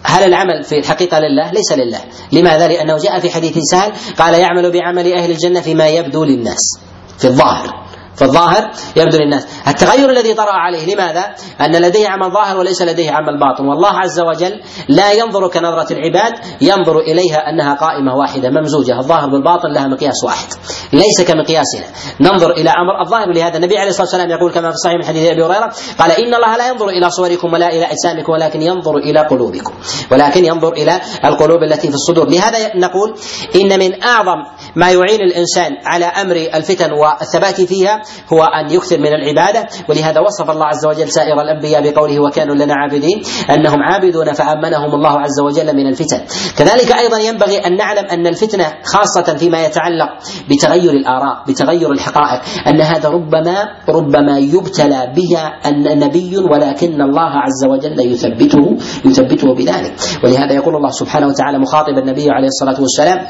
هل العمل في الحقيقة لله؟ ليس لله، لماذا؟ لأنه جاء في حديث سهل قال يعمل بعمل أهل الجنة فيما يبدو للناس. في الظاهر. فالظاهر يبدو للناس. التغير الذي طرأ عليه. لماذا؟ أن لديه عمل ظاهر وليس لديه عمل باطن. والله عز وجل لا ينظر كنظرة العباد ينظر إليها أنها قائمة واحدة ممزوجة. الظاهر بالباطن لها مقياس واحد. ليس كمقياسنا. ننظر إلى أمر الظاهر. لهذا النبي عليه الصلاة والسلام يقول كما في صحيح من حديث أبي هريرة قال إن الله لا ينظر إلى صوركم ولا إلى أجسامكم ولكن ينظر إلى قلوبكم. ولكن ينظر إلى القلوب التي في الصدور. لهذا نقول إن من أعظم ما يعين الإنسان على أمر الفتن والثبات فيها هو أن يكثر من العبادة ولهذا وصف الله عز وجل سائر الأنبياء بقوله وكانوا لنا عابدين أنهم عابدون فأمنهم الله عز وجل من الفتن. كذلك أيضا ينبغي أن نعلم أن الفتنة خاصة فيما يتعلق بتغير الآراء بتغير الحقائق أن هذا ربما ربما يبتلى بها أن نبي ولكن الله عز وجل يثبته يثبته بذلك. ولهذا يقول الله سبحانه وتعالى مخاطبا النبي عليه الصلاة والسلام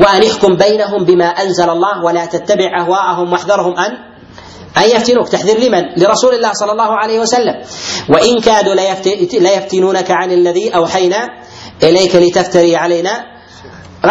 وأن يحكم بينهم بما أنزل الله ولا تتبع أهواءهم واحذرهم أن أن يفتنوك؟ تحذير لمن؟ لرسول الله صلى الله عليه وسلم. وإن كادوا ليفتنونك عن الذي أوحينا إليك لتفتري علينا.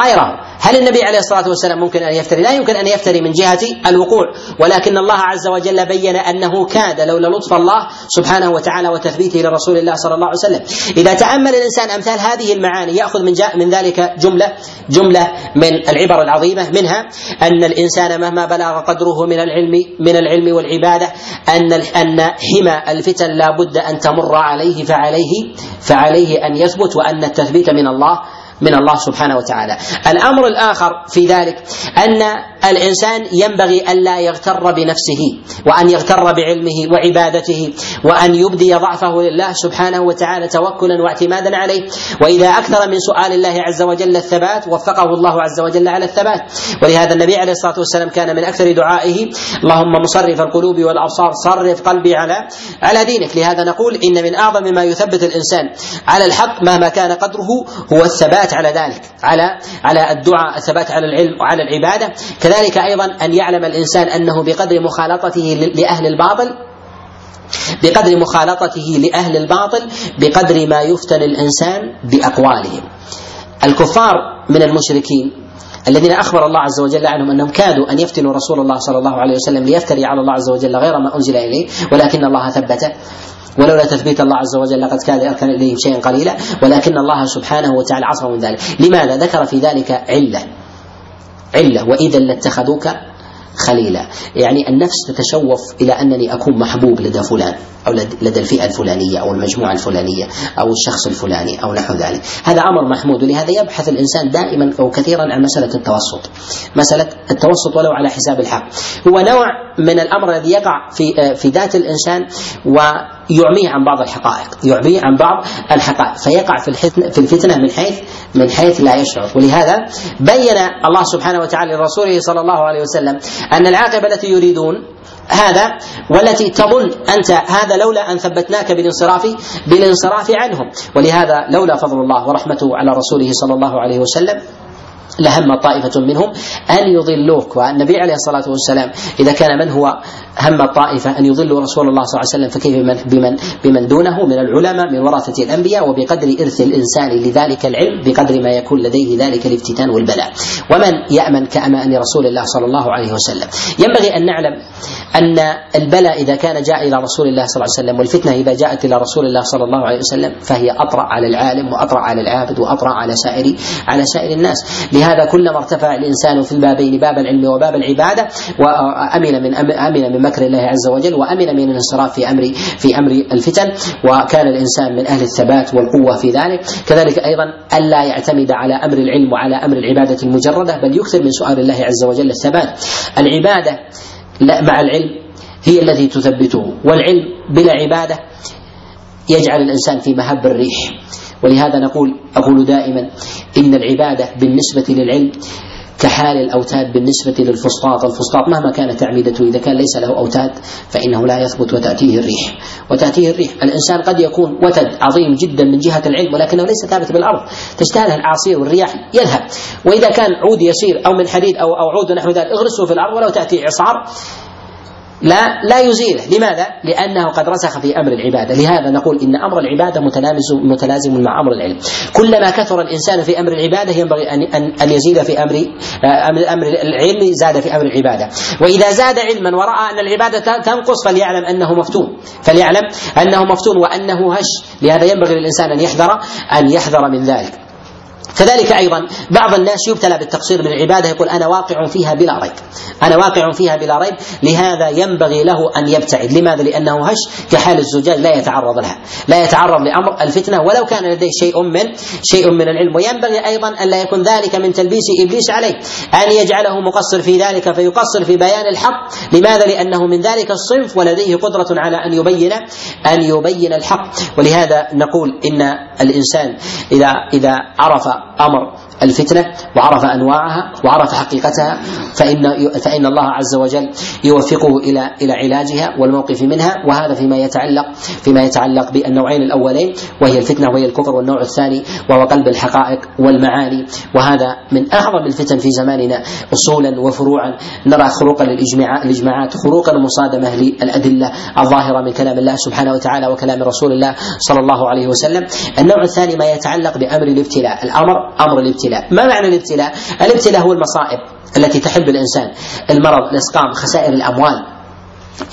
غيره هل النبي عليه الصلاة والسلام ممكن أن يفتري؟ لا يمكن أن يفتري من جهة الوقوع، ولكن الله عز وجل بين أنه كاد لولا لطف الله سبحانه وتعالى وتثبيته لرسول الله صلى الله عليه وسلم. إذا تأمل الإنسان أمثال هذه المعاني يأخذ من جاء من ذلك جملة جملة من العبر العظيمة منها أن الإنسان مهما بلغ قدره من العلم من العلم والعبادة أن أن حمى الفتن لا بد أن تمر عليه فعليه فعليه أن يثبت وأن التثبيت من الله من الله سبحانه وتعالى. الأمر الآخر في ذلك أن الإنسان ينبغي الا يغتر بنفسه وأن يغتر بعلمه وعبادته وأن يبدي ضعفه لله سبحانه وتعالى توكلا واعتمادا عليه. وإذا أكثر من سؤال الله عز وجل الثبات وفقه الله عز وجل على الثبات. ولهذا النبي عليه الصلاة والسلام كان من أكثر دعائه اللهم مصرف القلوب والأبصار صرف قلبي على على دينك. لهذا نقول إن من أعظم ما يثبت الإنسان على الحق مهما كان قدره هو الثبات. على ذلك على على الدعاء الثبات على العلم وعلى العبادة. كذلك أيضا أن يعلم الإنسان أنه بقدر مخالطته لأهل الباطل بقدر مخالطته لأهل الباطل بقدر ما يفتن الإنسان بأقوالهم. الكفار من المشركين الذين أخبر الله عز وجل عنهم أنهم كادوا أن يفتنوا رسول الله صلى الله عليه وسلم ليفتري على الله عز وجل غير ما أنزل إليه ولكن الله ثبته. ولولا تثبيت الله عز وجل لقد كاد يركن إليهم شيئا قليلا ولكن الله سبحانه وتعالى عصمه من ذلك. لماذا؟ ذكر في ذلك علة. علة. واذا لاتخذوك خليلا. يعني النفس تتشوف إلى أنني أكون محبوب لدى فلان أو لدى الفئة الفلانية أو المجموعة الفلانية أو الشخص الفلاني أو نحو ذلك. هذا أمر محمود. ولهذا يبحث الإنسان دائما أو كثيرا عن مسألة التوسط. مسألة التوسط ولو على حساب الحق. هو نوع من الأمر الذي يقع في في ذات الإنسان ويعميه عن بعض الحقائق يعميه عن بعض الحقائق. فيقع في في الفتنة من حيث من حيث لا يشعر. ولهذا بين الله سبحانه وتعالى لرسوله صلى الله عليه وسلم أن العاقبة التي يريدون هذا والتي تظن أنت هذا لولا أن ثبتناك بالانصراف بالانصراف عنهم. ولهذا لولا فضل الله ورحمته على رسوله صلى الله عليه وسلم لهم طائفة منهم أن يضلوك. والنبي عليه الصلاة والسلام إذا كان من هو هم الطائفة أن يضلوا رسول الله صلى الله عليه وسلم فكيف بمن, بمن, بمن دونه؟ من العلماء من ورثة الأنبياء وبقدر إرث الإنسان لذلك العلم بقدر ما يكون لديه ذلك الافتتان والبلاء. ومن يأمن كأمأن رسول الله صلى الله عليه وسلم؟ ينبغي أن نعلم أن البلاء إذا كان جاء إلى رسول الله صلى الله عليه وسلم والفتنة إذا جاءت إلى رسول الله صلى الله عليه وسلم فهي أطرأ على العالم وأطرأ على العابد وأطرأ على سائر على سائر الناس. لهذا كلما ارتفع الإنسان في البابين باب العلم وباب العبادة وأمن من أمن من مكر الله عز وجل وأمن من الانصراف في أمر في أمر الفتن وكان الإنسان من أهل الثبات والقوة في ذلك. كذلك أيضا ألا يعتمد على أمر العلم وعلى أمر العبادة المجردة بل يكثر من سؤال الله عز وجل الثبات. العبادة لا مع العلم هي التي تثبته والعلم بلا عبادة يجعل الإنسان في مهب الريح. ولهذا نقول أقول دائما إن العبادة بالنسبة للعلم كحال الأوتاد بالنسبة للفسطاط. الفسطاط مهما كانت أعمدته إذا كان ليس له أوتاد فإنه لا يثبت وتأتيه الريح. وتأتيه الريح. الإنسان قد يكون وتد عظيم جدا من جهة العلم ولكنه ليس ثابت بالأرض. تجتاله الأعاصير والرياح يذهب وإذا كان عود يسير أو من حديد أو أو عود نحو ذلك اغرسه في الأرض ولو تأتي إعصار لا لا يزيله، لماذا؟ لأنه قد رسخ في أمر العبادة، لهذا نقول إن أمر العبادة متلازم متلازم مع أمر العلم. كلما كثر الإنسان في أمر العبادة ينبغي أن أن أن يزيد في أمر أمر العلم زاد في أمر العبادة، وإذا زاد علما ورأى أن العبادة تنقص فليعلم أنه مفتون، فليعلم أنه مفتون وأنه هش، لهذا ينبغي للإنسان أن يحذر أن يحذر من ذلك. كذلك أيضا بعض الناس يبتلى بالتقصير من العبادة يقول أنا واقع فيها بلا ريب أنا واقع فيها بلا ريب لهذا ينبغي له أن يبتعد. لماذا؟ لأنه هش كحال الزجاج لا يتعرض لها لا يتعرض لأمر الفتنة ولو كان لديه شيء من شيء من العلم. وينبغي أيضا أن لا يكون ذلك من تلبيس إبليس عليه أن يجعله مقصر في ذلك فيقصر في بيان الحق. لماذا؟ لأنه من ذلك الصنف ولديه قدرة على أن يبين أن يبين الحق. ولهذا نقول إن الإنسان اذا إذا عرف أمر الفتنة وعرف أنواعها وعرف حقيقتها فإن فإن الله عز وجل يوفقه إلى إلى علاجها والموقف منها وهذا فيما يتعلق فيما يتعلق بالنوعين الأولين وهي الفتنة وهي الكفر والنوع الثاني وهو قلب الحقائق والمعاني. وهذا من أعظم الفتن في زماننا اصولا وفروعا. نرى خروقا للإجماعات خروقا مصادمة للأدلة الظاهرة من كلام الله سبحانه وتعالى وكلام رسول الله صلى الله عليه وسلم. النوع الثاني ما يتعلق بأمر الابتلاء. أمر الابتلاء. ما معنى الابتلاء؟ الابتلاء هو المصائب التي تحل بالانسان المرض الإسقام خسائر الأموال.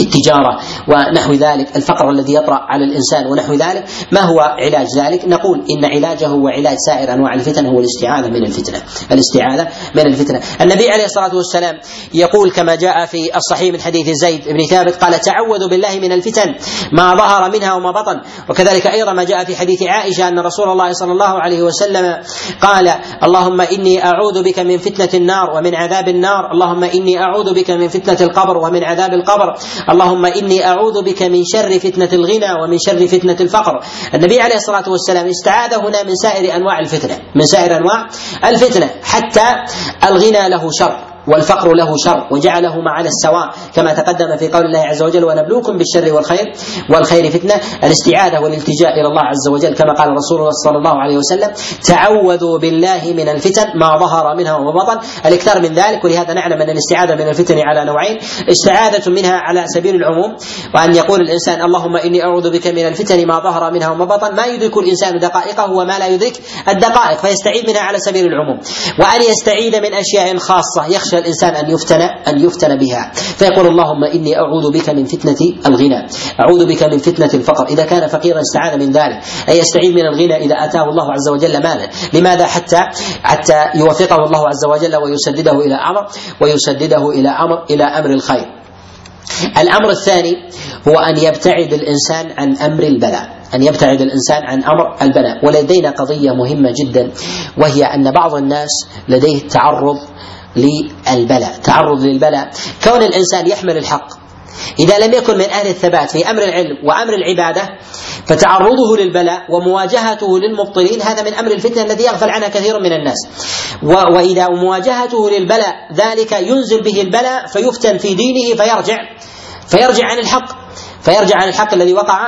التجارة ونحو ذلك الفقر الذي يطرأ على الإنسان ونحو ذلك. ما هو علاج ذلك؟ نقول إن علاجه وعلاج سائر أنواع الفتن هو الاستعاذة من الفتنة. الاستعاذة من الفتنة. النبي عليه الصلاة والسلام يقول كما جاء في الصحيح من حديث زيد بن ثابت قال تعوذوا بالله من الفتن ما ظهر منها وما بطن. وكذلك أيضا ما جاء في حديث عائشة أن رسول الله صلى الله عليه وسلم قال اللهم إني أعوذ بك من فتنة النار ومن عذاب النار. اللهم إني أعوذ بك من فتنة القبر ومن عذاب القبر. اللهم إني أعوذ بك من شر فتنة الغنى ومن شر فتنة الفقر. النبي عليه الصلاة والسلام استعاذ هنا من سائر أنواع الفتنة، من سائر أنواع الفتنة حتى الغنى له شر والفقر له شر وجعلهما على السواء كما تقدم في قول الله عز وجل ونبلوكم بالشر والخير والخير فتنة الاستعاذة والالتجاء إلى الله عز وجل كما قال رسول الله صلى الله عليه وسلم تعوذوا بالله من الفتن ما ظهر منها وما بطن. الإكثار من ذلك ولهذا نعلم أن الاستعاذة من الفتن على نوعين استعاذة منها على سبيل العموم وأن يقول الإنسان اللهم إني أعوذ بك من الفتن ما ظهر منها وما بطن. ما يدرك الإنسان دقائقه وما لا يدرك الدقائق فيستعيذ منها على سبيل العموم. وأن يستعيذ من أشياء خاصة يخشى يخشى الإنسان أن يفتن أن يفتن بها. فيقول اللهم إني أعوذ بك من فتنة الغنى. أعوذ بك من فتنة الفقر. إذا كان فقيرا استعاذ من ذلك. أي يستعيذ من الغنى إذا آتاه الله عز وجل مالا لماذا حتى حتى يوفقه الله عز وجل ويسدده إلى أمر ويسدده إلى أمر إلى أمر الخير. الأمر الثاني هو أن يبتعد الإنسان عن أمر البلاء. أن يبتعد الإنسان عن أمر البلاء. ولدينا قضية مهمة جدا وهي أن بعض الناس لديه تعرض للبلاء تعرض للبلاء. كون الإنسان يحمل الحق إذا لم يكن من أهل الثبات في أمر العلم وأمر العبادة فتعرضه للبلاء ومواجهته للمبطلين هذا من أمر الفتنة الذي يغفل عنها كثير من الناس. وإذا مواجهته للبلاء ذلك ينزل به البلاء فيفتن في دينه فيرجع فيرجع عن الحق فيرجع عن الحق الذي وقع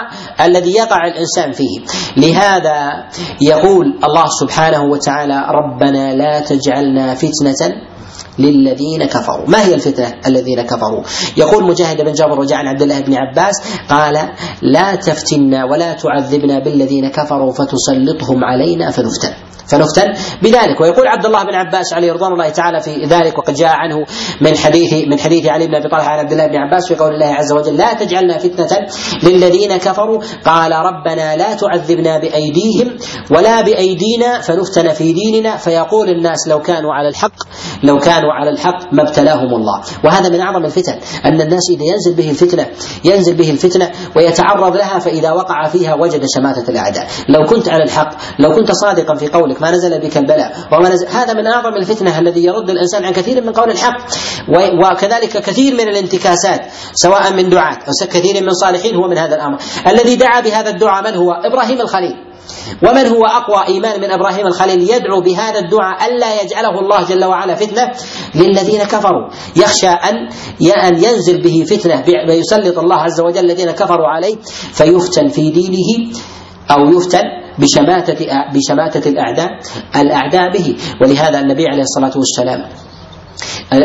الذي يقع الإنسان فيه. لهذا يقول الله سبحانه وتعالى ربنا لا تجعلنا فتنة للذين كفروا. ما هي الفتنة الذين كفروا؟ يقول مجاهد بن جبر وجاء عن عبد الله بن عباس قال لا تفتنا ولا تعذبنا بالذين كفروا فتسلطهم علينا فنفتن. فنفتن بذلك. ويقول عبد الله بن عباس عليه رضوان الله تعالى في ذلك وقد جاء عنه من حديث من حديث علي بن أبي طلحة عن عبد الله بن عباس في قول الله عز وجل لا تجعلنا فتنة للذين كفروا. قال ربنا لا تعذبنا بأيديهم ولا بأيدينا فنفتن في ديننا. فيقول الناس لو كانوا على الحق لو كانوا على الحق ما ابتلاهم الله. وهذا من أعظم الفتن أن الناس إذا ينزل به الفتنة ينزل به الفتنة ويتعرض لها فإذا وقع فيها وجد شماتة الأعداء. لو كنت على الحق لو كنت صادقا في قولك ما نزل بك البلاء. وما نزل هذا من أعظم الفتنة الذي يرد الإنسان عن كثير من قول الحق. وكذلك كثير من الانتكاسات سواء من دعاة أو كثير من صالحين هو من هذا الأمر. الذي دعا بهذا الدعاء من هو؟ إبراهيم الخليل. ومن هو أقوى إيمان من إبراهيم الخليل يدعو بهذا الدعاء ألا يجعله الله جل وعلا فتنة للذين كفروا. يخشى أن أن ينزل به فتنة ويسلط الله عز وجل الذين كفروا عليه فيفتن في دينه أو يفتن بشماتة بشماتة الأعداء الأعداء به. ولهذا النبي عليه الصلاة والسلام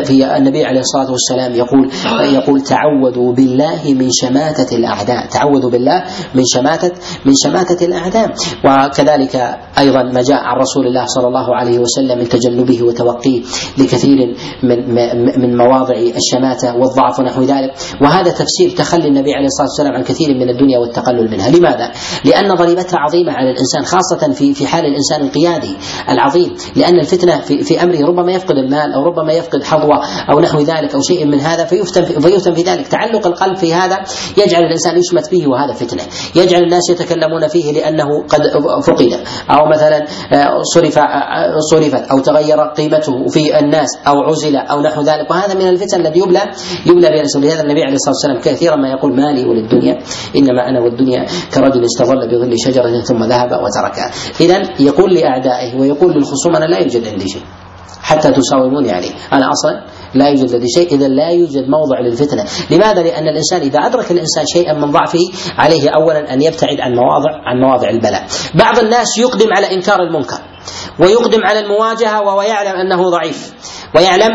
في النبي عليه الصلاة والسلام يقول يقول تعوذوا بالله من شماتة الأعداء تعوذوا بالله من شماتة من شماتة الأعداء. وكذلك أيضا ما جاء عن رسول الله صلى الله عليه وسلم من تجنبه وتوقيه لكثير من من مواضع الشماتة والضعف ونحو ذلك. وهذا تفسير تخلي النبي عليه الصلاة والسلام عن كثير من الدنيا والتقلل منها. لماذا؟ لأن ضريبتها عظيمة على الإنسان خاصة في في حال الإنسان القيادي العظيم. لأن الفتنة في, في أمره ربما يفقد المال أو ربما يفقد حظوة أو نحو ذلك أو شيء من هذا فيفتن في فيفتن في ذلك. تعلق القلب في هذا يجعل الإنسان يشمت به وهذا فتنة. يجعل الناس يتكلمون فيه لأنه قد فقد أو مثلا آه، صرف آه، صرفت أو تغير قيمته في الناس أو عزل أو نحو ذلك. وهذا من الفتن الذي يبلى يبلى بها لهذا النبي عليه الصلاة والسلام كثيرا ما يقول مالي وللدنيا إنما أنا والدنيا كرجل استظل بظل شجرة ثم ذهب وتركها إذا يقول لأعدائه ويقول للخصوم أنا لا يوجد عندي شيء حتى تساوموني عليه. أنا أصلا لا يوجد لدي شيء إذا لا يوجد موضع للفتنة. لماذا؟ لأن الإنسان إذا أدرك الإنسان شيئا من ضعفه عليه أولا أن يبتعد عن مواضع عن مواضع البلاء. بعض الناس يقدم على إنكار المنكر ويقدم على المواجهة وهو يعلم أنه ضعيف ويعلم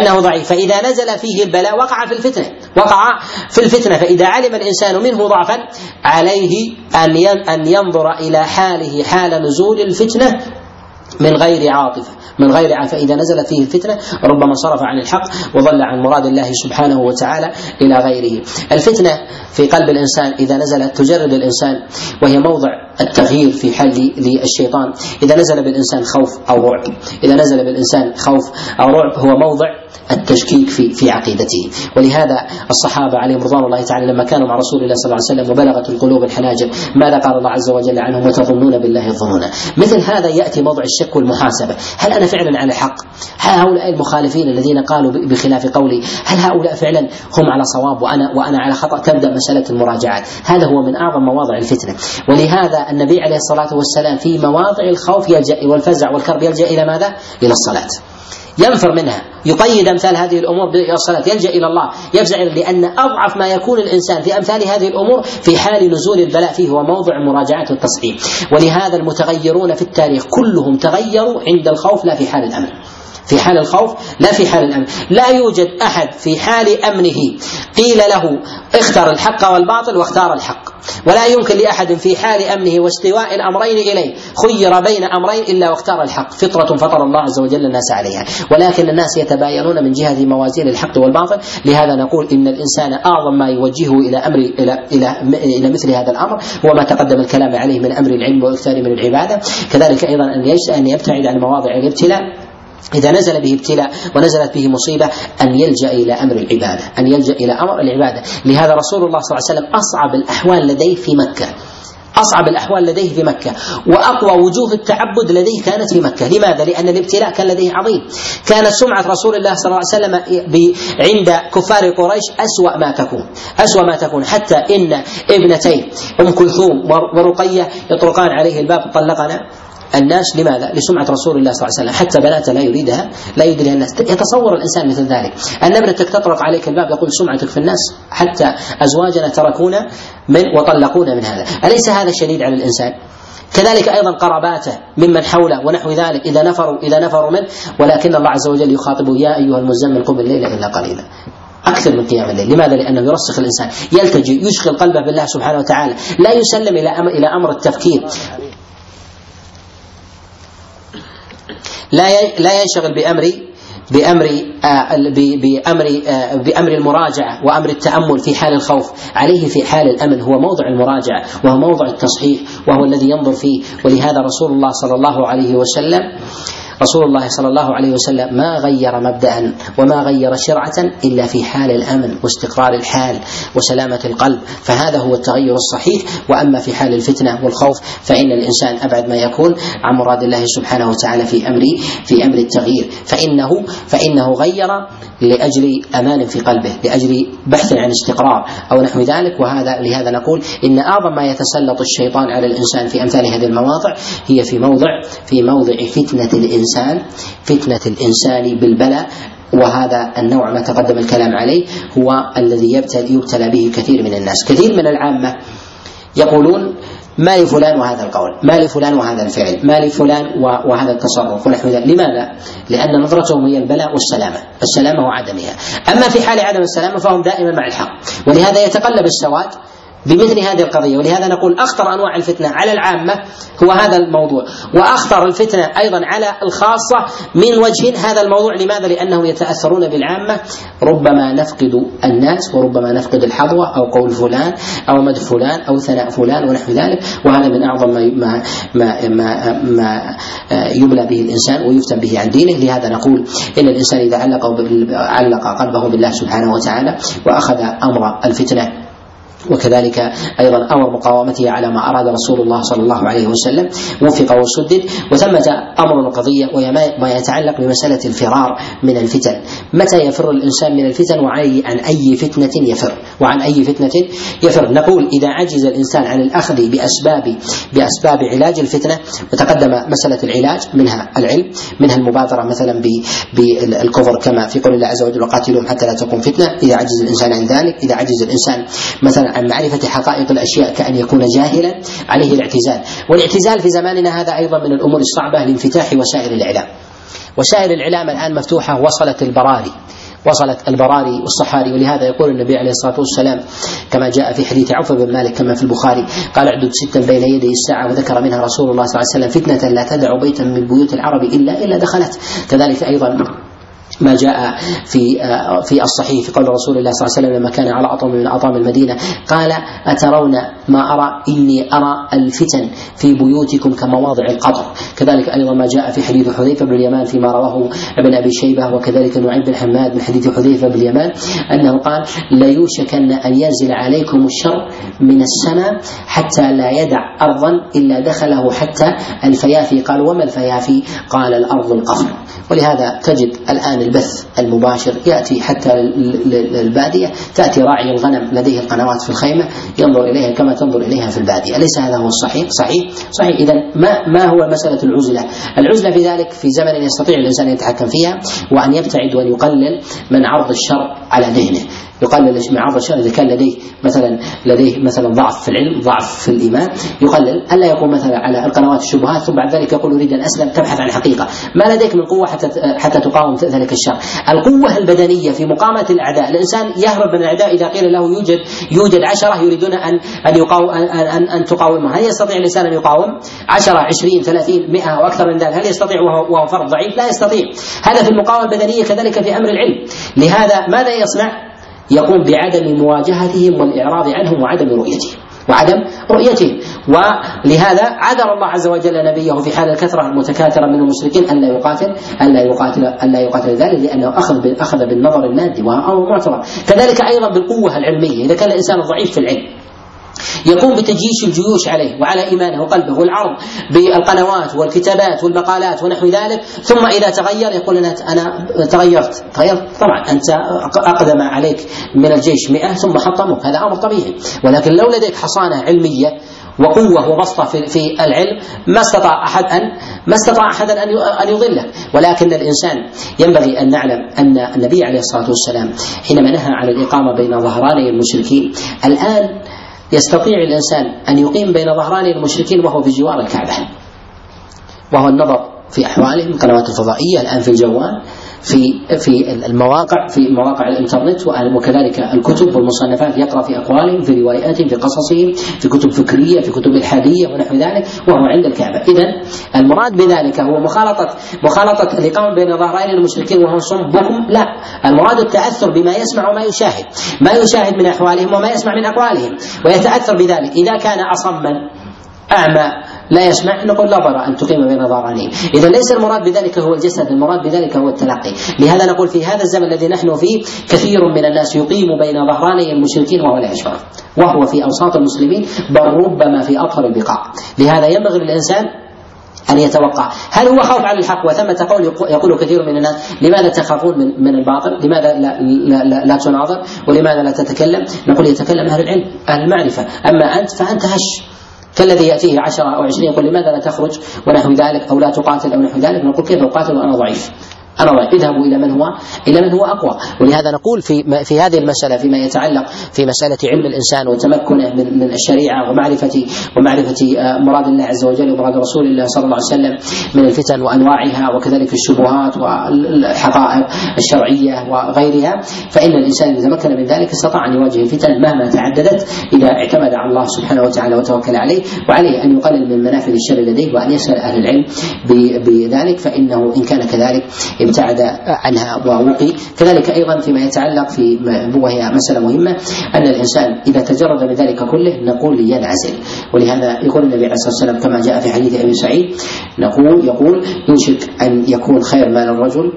أنه ضعيف. فإذا نزل فيه البلاء وقع في الفتنة وقع في الفتنة. فإذا علم الإنسان منه ضعفا عليه أن أن ينظر إلى حاله حال نزول الفتنة من غير عاطفة من غير عاطفة. إذا نزلت فيه الفتنة ربما صرف عن الحق وضل عن مراد الله سبحانه وتعالى إلى غيره. الفتنة في قلب الإنسان إذا نزلت تجرد الإنسان وهي موضع التغيير في حل للشيطان. إذا نزل بالإنسان خوف أو رعب. إذا نزل بالإنسان خوف أو رعب هو موضع التشكيك في في عقيدته. ولهذا الصحابة عليهم رضوان الله تعالى لما كانوا مع رسول الله صلى الله عليه وسلم وبلغت القلوب الحناجر ماذا قال الله عز وجل عنهم وتظنون بالله الظنون؟ مثل هذا يأتي موضع الشك والمحاسبة. هل أنا فعلا على حق؟ هل هؤلاء المخالفين الذين قالوا بخلاف قولي هل هؤلاء فعلا هم على صواب وأنا وأنا على خطأ؟ تبدأ مسألة المراجعات. هذا هو من أعظم مواضع الفتنة. ولهذا النبي عليه الصلاة والسلام في مواضع الخوف يلجأ والفزع والكرب يلجأ إلى ماذا؟ إلى الصلاة. ينفر منها يقيد أمثال هذه الأمور بالصلاه يلجأ إلى الله. يفزع لأن أضعف ما يكون الإنسان في أمثال هذه الأمور في حال نزول البلاء فيه هو موضع مراجعة التصحيح. ولهذا المتغيرون في التاريخ كلهم تغيروا عند الخوف لا في حال الامن في حال الخوف لا في حال الأمن. لا يوجد أحد في حال أمنه. قيل له اختر الحق والباطل واختار الحق. ولا يمكن لأحد في حال أمنه واستواء الأمرين إليه. خير بين أمرين إلا واختار الحق. فطرة فطر الله عز وجل الناس عليها. ولكن الناس يتباينون من جهة موازين الحق والباطل. لهذا نقول إن الإنسان أعظم ما يوجهه إلى أمر إلى إلى إلى مثل هذا الأمر هو ما تقدم الكلام عليه من أمر العلم والاكثار من العبادة. كذلك أيضا أن أن يبتعد عن مواضع الابتلاء. إذا نزل به ابتلاء ونزلت به مصيبة أن يلجأ إلى أمر العبادة أن يلجأ إلى أمر العبادة. لهذا رسول الله صلى الله عليه وسلم أصعب الأحوال لديه في مكة. أصعب الأحوال لديه في مكة. وأقوى وجوه التعبد لديه كانت في مكة. لماذا؟ لأن الابتلاء كان لديه عظيم. كانت سمعة رسول الله صلى الله عليه وسلم عند كفار قريش أسوأ ما تكون. أسوأ ما تكون. حتى إن ابنتين أم كلثوم ورقية يطرقان عليه الباب طلقنا. الناس لماذا؟ لسمعة رسول الله صلى الله عليه وسلم. حتى بناته لا يريدها لا يدريها الناس. يتصور الإنسان مثل ذلك. أن ابنتك تطرق عليك الباب يقول سمعتك في الناس حتى أزواجنا تركونا من وطلقونا من هذا. أليس هذا شديد على الإنسان؟ كذلك أيضا قراباته ممن حوله ونحو ذلك إذا نفروا إذا نفروا منه. ولكن الله عز وجل يخاطبه يا أيها المزمل قم الليل إلا قليلا. أكثر من قيام الليل، لماذا؟ لأنه يرسخ الإنسان، يلتجئ يشغل قلبه بالله سبحانه وتعالى، لا يسلم إلى إلى أمر التفكير، لا لا ينشغل بامر بأمر آه، بأمر آه، بأمر المراجعة وأمر التأمل في حال الخوف. عليه في حال الامن هو موضع المراجعة وهو موضع التصحيح وهو الذي ينظر فيه. ولهذا رسول الله صلى الله عليه وسلم رسول الله صلى الله عليه وسلم ما غير مبدأ وما غير شرعة إلا في حال الأمن واستقرار الحال وسلامة القلب فهذا هو التغير الصحيح. وأما في حال الفتنة والخوف فإن الإنسان أبعد ما يكون عن مراد الله سبحانه وتعالى في أمر في أمر التغيير. فإنه فإنه غير لأجل أمان في قلبه لأجل بحث عن استقرار أو نحو ذلك. وهذا لهذا نقول إن أعظم ما يتسلط الشيطان على الإنسان في أمثال هذه المواضع هي في موضع في موضع فتنة الإنسان. فتنة الإنسان بالبلاء وهذا النوع ما تقدم الكلام عليه هو الذي يبتلى, يبتلى به كثير من الناس. كثير من العامة يقولون ما لفلان وهذا القول ما لفلان وهذا الفعل ما لفلان وهذا التصرف ونحو ذلك. لماذا؟ لأن نظرتهم هي البلاء والسلامة السلامة وعدمها. أما في حال عدم السلامة فهم دائما مع الحق. ولهذا يتقلب السواد بمثل هذه القضية. ولهذا نقول أخطر أنواع الفتنة على العامة هو هذا الموضوع. وأخطر الفتنة أيضا على الخاصة من وجه هذا الموضوع. لماذا؟ لأنهم يتأثرون بالعامة. ربما نفقد الناس وربما نفقد الحظوة أو قول فلان أو مدح فلان أو ثناء فلان ونحو ذلك. وهذا من أعظم ما ما ما ما, ما يبلى به الإنسان ويفتن به عن دينه. لهذا نقول إن الإنسان إذا علق علق قلبه بالله سبحانه وتعالى وأخذ أمر الفتنة وكذلك أيضا أمر مقاومته على ما أراد رسول الله صلى الله عليه وسلم وفق وسدد وثمة أمر القضية وهي ما يتعلق بمسألة الفرار من الفتن. متى يفر الإنسان من الفتن؟ وعن أي فتنة يفر؟ وعن أي فتنة يفر؟ نقول إذا عجز الإنسان عن الأخذ بأسباب بأسباب علاج الفتنة وتقدم مسألة العلاج منها العلم منها المبادرة مثلا بالكفر كما في قول الله عز وجل وقاتلهم حتى لا تكون فتنة. إذا عجز الإنسان عن ذلك إذا عجز الإنسان مثلا عن معرفة حقائق الأشياء كأن يكون جاهلا عليه الاعتزال. والاعتزال في زماننا هذا أيضا من الأمور الصعبة لانفتاح وسائل الإعلام. وسائل الإعلام الآن مفتوحة وصلت البراري. وصلت البراري والصحاري ولهذا يقول النبي عليه الصلاة والسلام كما جاء في حديث عوف بن مالك كما في البخاري قال اعدد ستا بين يدي الساعة وذكر منها رسول الله صلى الله عليه وسلم فتنة لا تدع بيتا من بيوت العرب الا إلا دخلت. كذلك أيضا ما جاء في آه، في الصحيح في قول رسول الله صلى الله عليه وسلم لما كان على اطم من اطام المدينة. قال أترون ما أرى؟ إني أرى الفتن في بيوتكم كمواضع القطر كذلك أيضا ما جاء في حديث حذيفة بن اليمان فيما رواه ابن أبي شيبة وكذلك نعيم بن حماد من حديث حذيفة بن اليمان أنه قال ليوشكن أن ينزل عليكم الشر من السماء حتى لا يدع ارضا إلا دخله حتى الفيافي. قال وما الفيافي؟ قال الأرض القفر ولهذا تجد الآن البث المباشر يأتي حتى البادية تأتي راعي الغنم لديه القنوات في الخيمة ينظر إليها كما تنظر إليها في البادية، أليس هذا هو الصحيح؟ صحيح؟ صحيح إذا ما ما هو مسألة العزلة؟ العزلة في ذلك في زمن يستطيع الإنسان أن يتحكم فيها وأن يبتعد وأن يقلل من عرض الشر على ذهنه، من عرض الشر إذا كان لديه مثلا لديه مثلا ضعف في العلم، ضعف في الإيمان، يقلل ألا يكون مثلا على القنوات الشبهات ثم بعد ذلك يقول أريد أن أسلم تبحث عن حقيقة، ما لديك من قوة حتى حتى تقاوم ذلك الشر، القوة البدنية في مقاومه الأعداء، الإنسان يهرب من الأعداء إذا قيل له يوجد يوجد عشرة يريدون ان أن يقاوم ان ان, أن تقاومه، هل يستطيع الإنسان أن يقاوم؟ 10 20 30 100 وأكثر من ذلك، هل يستطيع وهو, وهو فرد ضعيف؟ لا يستطيع، هذا في المقاومة البدنية كذلك في أمر العلم، لهذا ماذا يصنع؟ يقوم بعدم مواجهتهم والإعراض عنهم وعدم رؤيتهم وعدم رؤيتهم. ولهذا عذر الله عز وجل نبيه في حال الكثرة المتكاثرة من المشركين الا يقاتل الا يقاتل الا يقاتل ذلك لأنه أخذ أخذ بالنظر المادي وهو معتبر كذلك أيضا بالقوة العلمية. إذا كان الإنسان ضعيف في العلم يقوم بتجيش الجيوش عليه وعلى إيمانه وقلبه والعرض بالقنوات والكتابات والمقالات ونحو ذلك. ثم إذا تغير يقول أنا أنا تغيرت. تغيرت. طبعا أنت أقدم عليك من الجيش 100 ثم حطموك هذا أمر طبيعي. ولكن لو لديك حصانة علمية وقوة وبسطة في, في العلم ما استطاع أحد أن ما استطاع أحد أن أن يضله. ولكن الإنسان ينبغي أن نعلم أن النبي عليه الصلاة والسلام حينما نهى عن الإقامة بين ظهراني المشركين الآن يستطيع الإنسان أن يقيم بين ظهراني المشركين وهو بجوار الكعبة وهو النظر في أحوالهم القنوات الفضائية الآن في الجوال في في المواقع في مواقع الإنترنت وكذلك الكتب والمصنفات يقرأ في أقوالهم في رواياتهم في قصصهم في كتب فكرية في كتب إلحادية ونحو ذلك وهو عند الكعبة. إذا المراد بذلك هو مخالطة مخالطة الإقامة بين ظهرين المشركين وهم صم بكم لا. المراد التأثر بما يسمع وما يشاهد. ما يشاهد من أحوالهم وما يسمع من أقوالهم. ويتأثر بذلك. إذا كان اصما أعمى لا يسمع نقول لا ضر أن تقيم بين ظهرانين إذا ليس المراد بذلك هو الجسد المراد بذلك هو التلقي. لهذا نقول في هذا الزمن الذي نحن فيه كثير من الناس يقيم بين ظهراني المشركين وهو لا يشعر. وهو في أوساط المسلمين بل ربما في أطهر البقاع. لهذا ينبغي للإنسان أن يتوقع. هل هو خوف على الحق؟ وثمة قول يقول كثير من الناس لماذا تخافون من, من الباطل؟ لماذا لا, لا, لا, لا تناظر؟ ولماذا لا تتكلم؟ نقول يتكلم أهل العلم أهل المعرفة. أما أنت فأنت هش. كالذي يأتيه عشرة أو عشرين يقول لماذا لا تخرج ونحو ذلك أو لا تقاتل أو نحو ذلك؟ نقول كيف أقاتل وأنا ضعيف؟ ضعيف اذهبوا إلى من هو؟ إلى من هو أقوى. ولهذا نقول في في هذه المسألة فيما يتعلق في مسألة علم الإنسان وتمكنه من من الشريعة ومعرفة ومعرفة آه، مراد الله عز وجل ومراد رسول الله صلى الله عليه وسلم من الفتن وأنواعها وكذلك الشبهات والحقائق الشرعية وغيرها فإن الإنسان إذا تمكن من ذلك استطاع أن يواجه الفتن مهما تعددت إذا اعتمد على الله سبحانه وتعالى وتوكل عليه وعليه أن يقلل من منافذ الشر لديه وأن يسأل أهل العلم بذلك فإنه إن كان كذلك ابتعد عنها ووقي. كذلك أيضا فيما يتعلق في وهي مسألة مهمة أن الإنسان إذا تجرد من ذلك كله نقول ينعزل. ولهذا يقول النبي عليه الصلاة والسلام كما جاء في حديث أبي سعيد نقول يقول يوشك أن يكون خير مال الرجل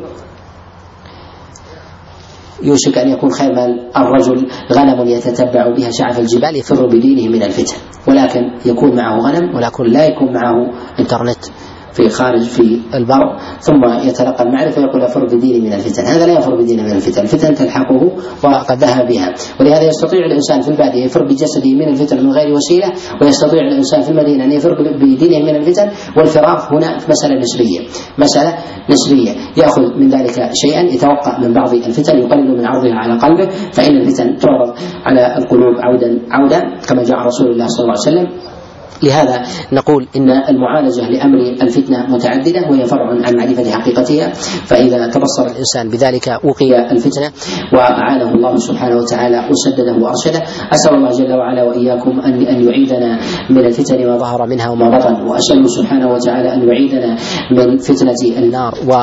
يوشك أن يكون خير مال الرجل غنم يتتبع بها شعف الجبال يفر بدينه من الفتن. ولكن يكون معه غنم ولكن لا يكون معه إنترنت. في خارج في البر ثم يتلقى المعرفة يقول أفر بديني من الفتن. هذا لا يفر بديني من الفتن الفتن تلحقه وقد ذهب بها. ولهذا يستطيع الإنسان في البادية يفر بجسده من الفتن من غير وسيلة ويستطيع الإنسان في المدينة أن يفر بدينه من الفتن. والفراغ هنا مسألة نسبية. مسألة نسبية. يأخذ من ذلك شيئا يتوقع من بعض الفتن يقلل من عرضها على قلبه فإن الفتن تعرض على القلوب عودا عودا كما جاء رسول الله صلى الله عليه وسلم. لهذا نقول إن المعالجة لأمر الفتنة متعددة وهي فرع عن معرفة حقيقتها. فإذا تبصر الإنسان بذلك وقي الفتنة وأعانه الله سبحانه وتعالى وسدده وأرشده. أسأل الله جل وعلا وإياكم ان أن يعيذنا من الفتن ما ظهر منها وما بطن. واساله سبحانه وتعالى أن يعيذنا من فتنة النار و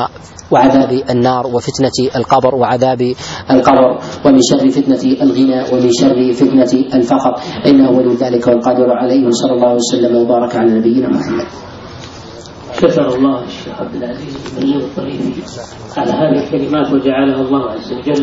وعذاب النار وفتنة القبر وعذاب القبر ومن شر فتنة الغنى ومن شر فتنة الفقر. إنه ولي ذلك والقادر عليه. صلى الله وسلم وبارك على نبينا محمد. شكر الله الشيخ عبد العزيز بن الطريفي على هذه الكلمات وجعلها الله عز وجل